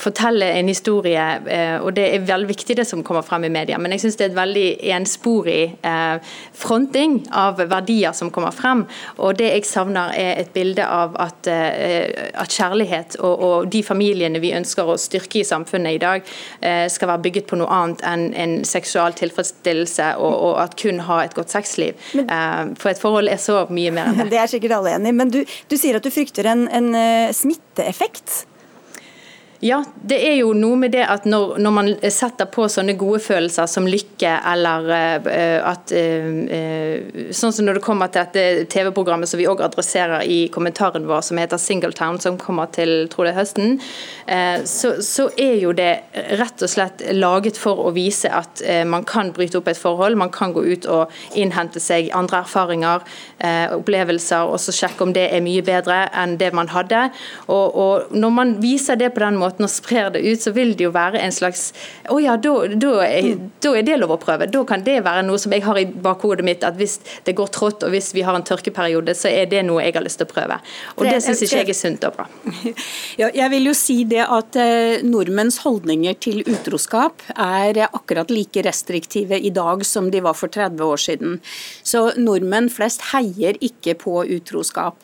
fortelle en historie, eh, og det er veldig viktig det som kommer frem i media. Men jeg syns det er et veldig ensporig eh, fronting av verdier som kommer frem. Og det jeg savner er et bilde av at, eh, at kjærlighet og, og, de familiene vi ønsker å styrke i samfunnet i dag, skal være bygget på noe annet enn en seksual tilfredsstillelse og, og at kun ha et godt sexliv. For et forhold er så mye mer enn *laughs* det. Det er sikkert alle enig i. Men du, du sier at du frykter en, en smitteeffekt ja, det er jo noe med det at når, når, man setter på sånne gode følelser som lykke, eller uh, at uh, Sånn som når det kommer til dette TV-programmet som vi òg adresserer i kommentaren vår, som heter Singletown, som kommer til tror det høsten, uh, så, så, er jo det rett og slett laget for å vise at man kan bryte opp et forhold, man kan gå ut og innhente seg andre erfaringer, opplevelser, og så sjekke om det er mye bedre enn det man hadde. Og, og når man viser det på den måten, måten og sprer det ut, så vil det jo være en slags Å ja, da, da, da, er det lov å prøve. Da kan det være noe som jeg har i bakhodet mitt, at hvis det går trått og hvis vi har en tørkeperiode, så er det noe jeg har lyst til å prøve. Og det, det syns ikke jeg er sunt og bra. *laughs* Ja, jeg vil jo si det at eh, nordmenns holdninger til utroskap er akkurat like restriktive i dag som de var for 30 år siden. Så nordmenn flest heier ikke på utroskap.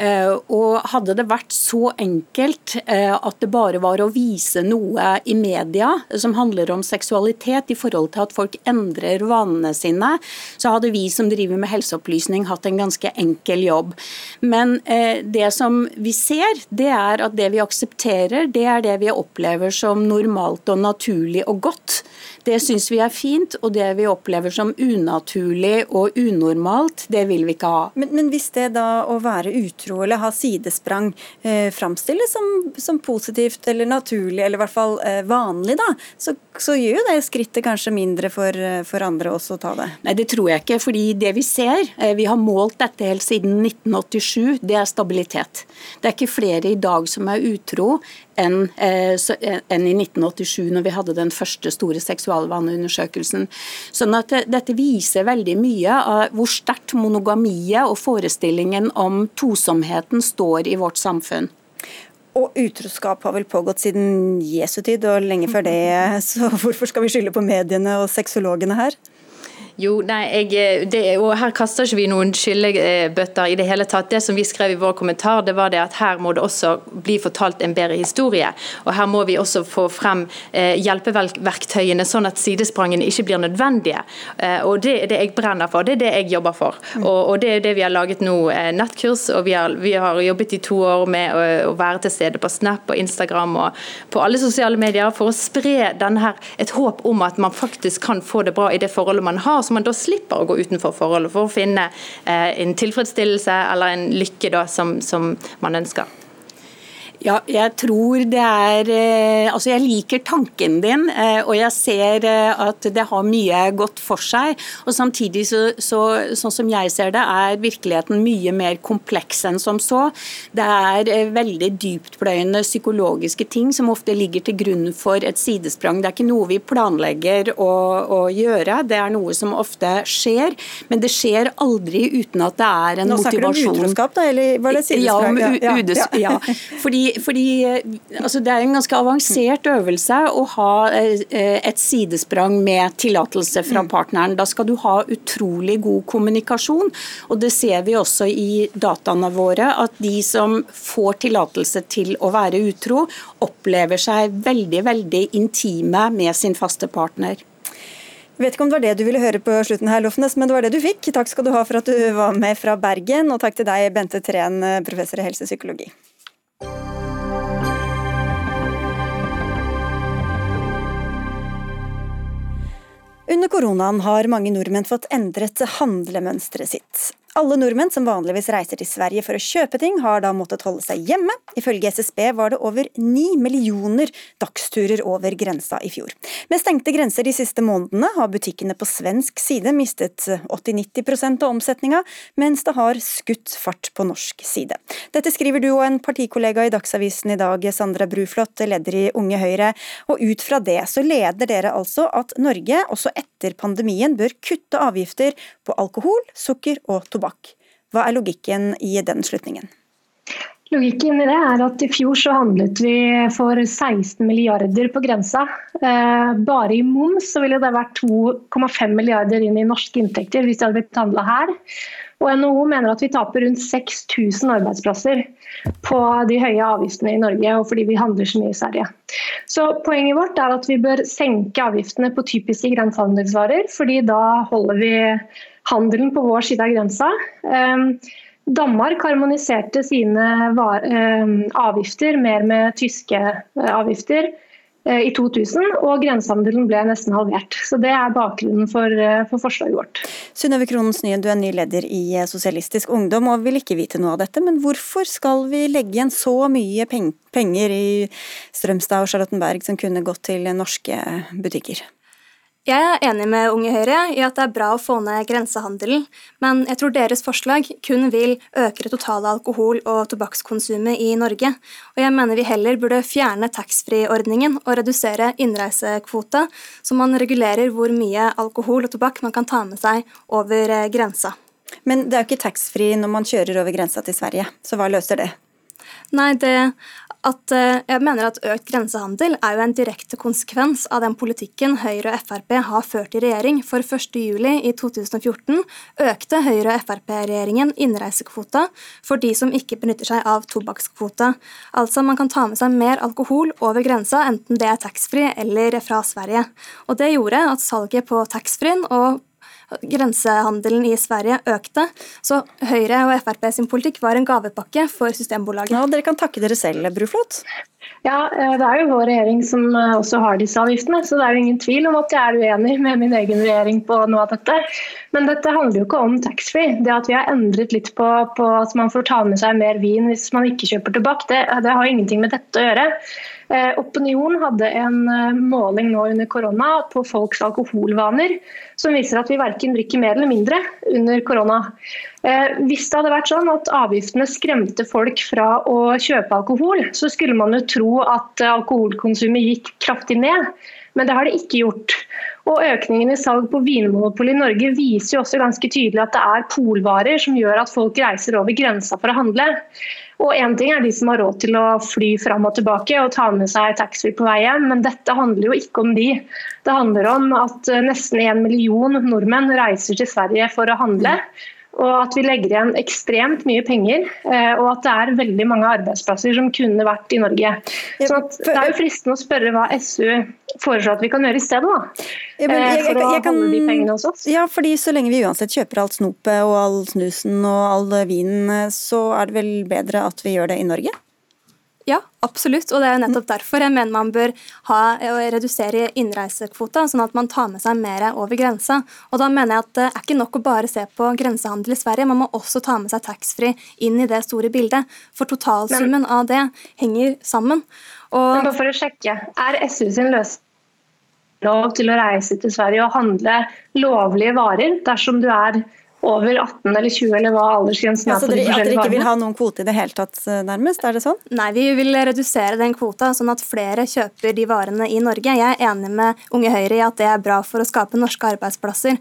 Eh, og hadde det vært så enkelt eh, at det bare var var å vise noe i media som handler om seksualitet i forhold til at folk endrer vanene sine, så hadde vi som driver med helseopplysning hatt en ganske enkel jobb. Men eh, det som vi ser, det er at det vi aksepterer, det er det vi opplever som normalt og naturlig og godt. Det syns vi er fint, og det vi opplever som unaturlig og unormalt, det vil vi ikke ha. Men, men hvis det da å være utro eller ha sidesprang eh, framstilles som, som, positivt eller naturlig, eller i hvert fall eh, vanlig, da, så, så, gjør jo det skrittet kanskje mindre for, eh, for, andre også å ta det? Nei, det tror jeg ikke. fordi det vi ser, eh, vi har målt dette helt siden 1987, det er stabilitet. Det er ikke flere i dag som er utro enn eh, en i 1987, når vi hadde den første store seksualvaneundersøkelsen. Sånn at Dette viser veldig mye av hvor sterkt monogamiet og forestillingen om tosomheten står i vårt samfunn. Og utroskap har vel pågått siden Jesu tid og lenge før det, så hvorfor skal vi skylde på mediene og sexologene her? Jo, nei, jeg, eh, det, og Her kaster ikke vi noen skyllebøtter i det hele tatt. Det som vi skrev i vår kommentar, det var det at her må det også bli fortalt en bedre historie. Og Her må vi også få frem eh, hjelpeverktøyene, sånn at sidesprangene ikke blir nødvendige. Eh, og Det er det jeg brenner for, det er det jeg jobber for. Mm. Og, og Det er det vi har laget nå, eh, nettkurs. og vi har, vi har, jobbet i to år med å, å, være til stede på Snap og Instagram og på alle sosiale medier for å spre denne her, et håp om at man faktisk kan få det bra i det forholdet man har så man da slipper å gå utenfor forholdet for å finne eh, en tilfredsstillelse eller en lykke da, som, som man ønsker. Ja, jeg tror det er eh, Altså, jeg liker tanken din, eh, og jeg ser eh, at det har mye godt for seg. Og samtidig, så, så, sånn som jeg ser det, er virkeligheten mye mer kompleks enn som så. Det er veldig dyptpløyende psykologiske ting som ofte ligger til grunn for et sidesprang. Det er ikke noe vi planlegger å, å gjøre, det er noe som ofte skjer. Men det skjer aldri uten at det er en motivasjon. Nå snakker du om utroskap, da? Eller var det sidesprang? Ja, om ja, ja. Fordi fordi, altså det er en ganske avansert øvelse å ha eh, et sidesprang med tillatelse fra mm. partneren. Da skal du ha utrolig god kommunikasjon. Og det ser vi også i dataene våre, at de som får tillatelse til å være utro, opplever seg veldig, veldig intime med sin faste partner. Jeg vet ikke om det var det du ville høre på slutten her, Lofnes, men det var det du fikk. Takk skal du ha for at du var med fra Bergen, og takk til deg, Bente Treen, professor i helsepsykologi. Under koronaen har mange nordmenn fått endret handlemønsteret sitt. Alle nordmenn som vanligvis reiser til Sverige for å kjøpe ting, har da måttet holde seg hjemme. Ifølge SSB var det over ni millioner dagsturer over grensa i fjor. Med stengte grenser de siste månedene har butikkene på svensk side mistet 80-90% av omsetninga, mens det har skutt fart på norsk side. Dette skriver du og en partikollega i Dagsavisen i dag, Sandra Bruflot, leder i Unge Høyre. Og ut fra det så leder dere altså at Norge, også etter pandemien, bør kutte avgifter på alkohol, sukker og tobakk tobakk. Hva er logikken i den slutningen? Logikken i det er at i fjor så handlet vi for 16 milliarder på grensa. Eh, bare i moms så ville det vært 2,5 milliarder inn i norske inntekter hvis det hadde blitt handla her. Og NHO mener at vi taper rundt 6000 arbeidsplasser på de høye avgiftene i Norge, og fordi vi handler så mye i Sverige. Så Poenget vårt er at vi bør senke avgiftene på typiske grensehandelsvarer, fordi da holder vi handelen på vår side av grensa. Ehm, Danmark harmoniserte sine ehm, avgifter mer med tyske eh, avgifter eh, i 2000, og grensehandelen ble nesten halvert. Så Det er bakgrunnen for, eh, for forslaget vårt. Synnøve Kronens Nye, du er ny leder i Sosialistisk Ungdom og vil ikke vite noe av dette. Men hvorfor skal vi legge igjen så mye penger i Strømstad og Charlottenberg som kunne gått til norske butikker? Jeg er enig med Unge Høyre i at det er bra å få ned grensehandelen, men jeg tror deres forslag kun vil øke det totale alkohol- og tobakkskonsumet i Norge. Og jeg mener vi heller burde fjerne taxfree-ordningen og redusere innreisekvota, så man regulerer hvor mye alkohol og tobakk man kan ta med seg over eh, grensa. Men det er jo ikke taxfree når man kjører over grensa til Sverige, så hva løser det? Nei, det at eh, jeg mener at økt grensehandel er jo en direkte konsekvens av den politikken Høyre og Frp har ført i regjering. For 1.7 i 2014 økte Høyre- og Frp-regjeringen innreisekvota for de som ikke benytter seg av tobakkskvote. Altså man kan ta med seg mer alkohol over grensa, enten det er taxfree eller fra Sverige. Og Det gjorde at salget på taxfree og grensehandelen i Sverige økte. Så Høyre og Frp sin politikk var en gavepakke for Systembolaget. Ja, Dere kan takke dere selv, Bruflot. Ja, eh, det er jo vår regjering som eh, også har disse avgiftene, så det er jo ingen tvil om at jeg er uenig med min egen regjering på noe av dette. Men dette handler jo ikke om taxfree. Det at vi har endret litt på, på, at man får ta med seg mer vin hvis man ikke kjøper tobakk, det, det har ingenting med dette å gjøre. Eh, Opinion hadde en eh, måling nå under korona på folks alkoholvaner som viser at vi verken drikker mer eller mindre under korona. Eh, hvis det hadde vært sånn at avgiftene skremte folk fra å kjøpe alkohol, så skulle man jo tro at alkoholkonsumet gikk kraftig ned. Men det har det ikke gjort. Og Økningen i salg på Vinmonopolet i Norge viser jo også ganske tydelig at det er polvarer som gjør at folk reiser over grensa for å handle. Og en ting er de som har råd til å fly fram og tilbake og ta med seg taxfree på vei hjem, men dette handler jo ikke om de. Det handler om at nesten en million nordmenn reiser til Sverige for å handle og at vi legger igjen ekstremt mye penger, eh, og at det er veldig mange arbeidsplasser som kunne vært i Norge. Så Det er jo fristende å spørre hva SU foreslår at vi kan gjøre i stedet, da. Ja, jeg, jeg, jeg, for å kan, holde de pengene hos oss. Ja, fordi så lenge vi uansett kjøper alt snopet og all snusen og all vinen, så er det vel bedre at vi gjør det i Norge? Ja, absolutt. Og det er nettopp derfor jeg mener man bør ha, redusere innreisekvota, sånn at man tar med seg mer over grensa. Og da mener jeg at det er ikke nok å bare se på grensehandel i Sverige, man må også ta med seg taxfree inn i det store bildet. For totalsummen av det henger sammen. Og, Men bare for å sjekke, er SU sin løsning lov til å reise til Sverige og handle lovlige varer dersom du er over 18 eller 20 eller hva aldersgrensen er. Ja, så dere, de at dere ikke vil ha noen kvote i det hele tatt, eh, nærmest? Er det sånn? Nei, vi vil redusere den kvota, sånn at flere kjøper de varene i Norge. Jeg er enig med Unge Høyre i at det er bra for å skape norske arbeidsplasser.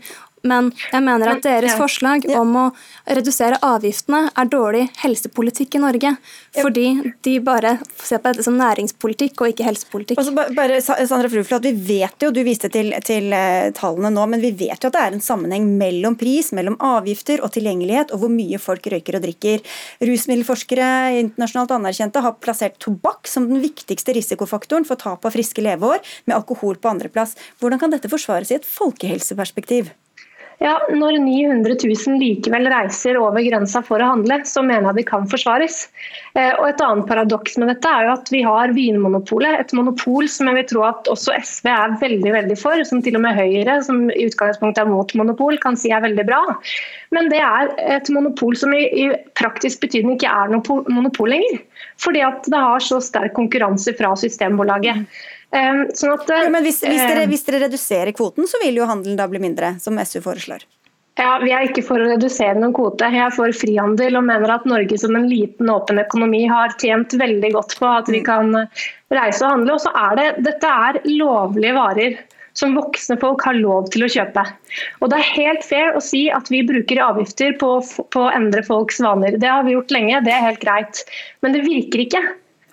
Men jeg mener at deres forslag om å redusere avgiftene er dårlig helsepolitikk i Norge. Fordi de bare ser på dette som næringspolitikk og ikke helsepolitikk. Altså, bare, Sandra Fruflot, vi vet jo, Du viste til, til uh, tallene nå, men vi vet jo at det er en sammenheng mellom pris, mellom avgifter og tilgjengelighet, og hvor mye folk røyker og drikker. Rusmiddelforskere internasjonalt anerkjente har plassert tobakk som den viktigste risikofaktoren for tap av friske leveår, med alkohol på andreplass. Hvordan kan dette forsvares i et folkehelseperspektiv? Ja, Når 900 000 likevel reiser over grensa for å handle, så mener jeg det kan forsvares. Eh, og Et annet paradoks med dette er jo at vi har Vinmonopolet, et monopol som jeg vil tro at også SV er veldig veldig for, som til og med Høyre, som i utgangspunktet er mot monopol, kan si er veldig bra. Men det er et monopol som i, i praktisk betydning ikke er noe monopol lenger. Fordi at det har så sterk konkurranse fra Systembolaget. Ehm, sånn at, ja, men hvis, hvis, dere, ehm, hvis, dere, reduserer kvoten, så vil jo handelen da bli mindre, som SU foreslår? Ja, Vi er ikke for å redusere noen kvote. Jeg er for frihandel og mener at Norge som en liten, åpen økonomi har tjent veldig godt på at vi mm. kan reise og handle. Og så er det, Dette er lovlige varer som voksne folk har lov til å kjøpe. Og Det er helt fair å si at vi bruker avgifter på, på å endre folks vaner. Det har vi gjort lenge, det er helt greit. Men det virker ikke.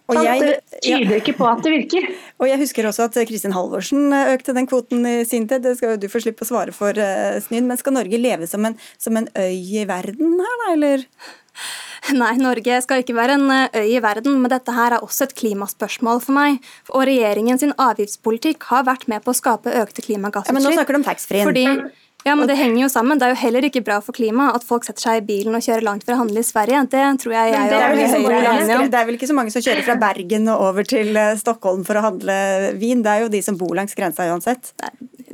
Og jeg, det tyder ikke på at det virker. *laughs* Og jeg husker også at Kristin Halvorsen økte den kvoten i sin tid. Det skal jo du få slippe å svare for, uh, Snyd. Men skal Norge leve som en, som en øy i verden her, da, eller? *laughs* Nei, Norge skal ikke være en eh, øy i verden, men dette her er også et klimaspørsmål for meg. Og regjeringen sin avgiftspolitikk har vært med på å skape økte klimagassutslipp. Ja, men nå snakker du om taxfree-en. Ja, men det henger jo sammen. Det er jo heller ikke bra for klimaet at folk setter seg i bilen og kjører langt for å handle i Sverige. Det tror jeg jeg det er, vel ikke det er vel ikke så mange som kjører fra *laughs* Bergen og over til eh, Stockholm for å handle vin. Det er jo de som bor langs grensa uansett.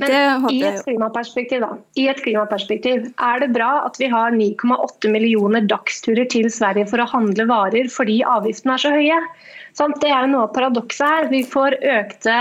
Men i et klimaperspektiv, da. I et klimaperspektiv, er det bra at vi har 9,8 millioner dagsturer til Sverige for å handle varer fordi avgiftene er så høye? Det er jo noe av paradokset her. Vi får økte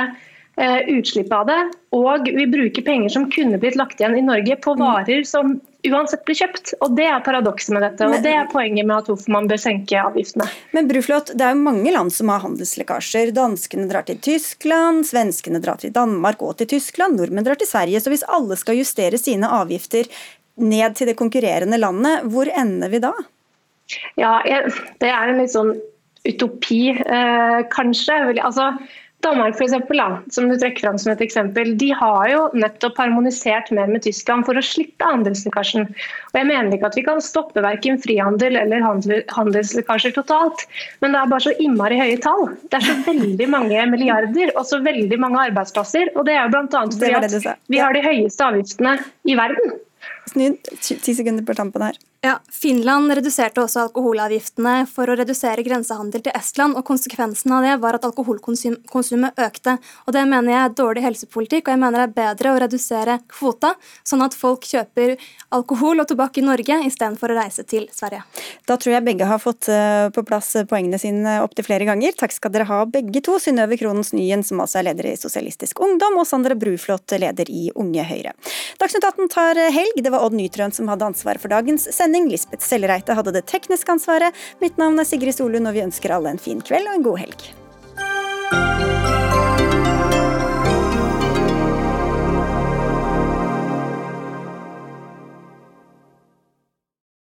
Eh, utslipp av det. Og vi bruker penger som kunne blitt lagt igjen i Norge på mm. varer som uansett blir kjøpt. Og Det er paradokset med dette, og det er poenget med at hvorfor man bør senke avgiftene. Men Bruflot, det er jo mange land som har handelslekkasjer. Danskene drar til Tyskland, svenskene drar til Danmark og til Tyskland, nordmenn drar til Sverige. Så hvis alle skal justere sine avgifter ned til det konkurrerende landet, hvor ender vi da? Ja, Det er en litt sånn utopi, eh, kanskje. Altså, Danmark for eksempel, da, som du trekker fram som et eksempel, de har jo nettopp harmonisert mer med Tyskland for å slippe handelslekkasjen. Og Jeg mener ikke at vi kan stoppe verken frihandel eller handelslekkasjer totalt, men det er bare så innmari høye tall. Det er så *laughs* veldig mange milliarder og så veldig mange arbeidsplasser. Og det er jo bl.a. fordi at vi har de høyeste avgiftene i verden. Snyd, ti sekunder på tampen her. Ja, Finland reduserte også alkoholavgiftene for å redusere grensehandel til Estland, og konsekvensen av det var at alkoholkonsumet økte. Og Det mener jeg er dårlig helsepolitikk, og jeg mener det er bedre å redusere kvota, sånn at folk kjøper alkohol og tobakk i Norge istedenfor å reise til Sverige. Da tror jeg begge har fått eh, på plass poengene sine opptil flere ganger. Takk skal dere ha begge to. Synnøve Kronens Nyen, som altså er leder i Sosialistisk Ungdom, og Sandra Bruflot, leder i Unge Høyre. Dagsnytt 18 tar helg. Det var Odd Nytrøen som hadde ansvaret for dagens sending. Lisbeth Sellereite hadde det tekniske ansvaret. Mitt navn er Sigrid Solund, og vi ønsker alle en fin kveld og en god helg.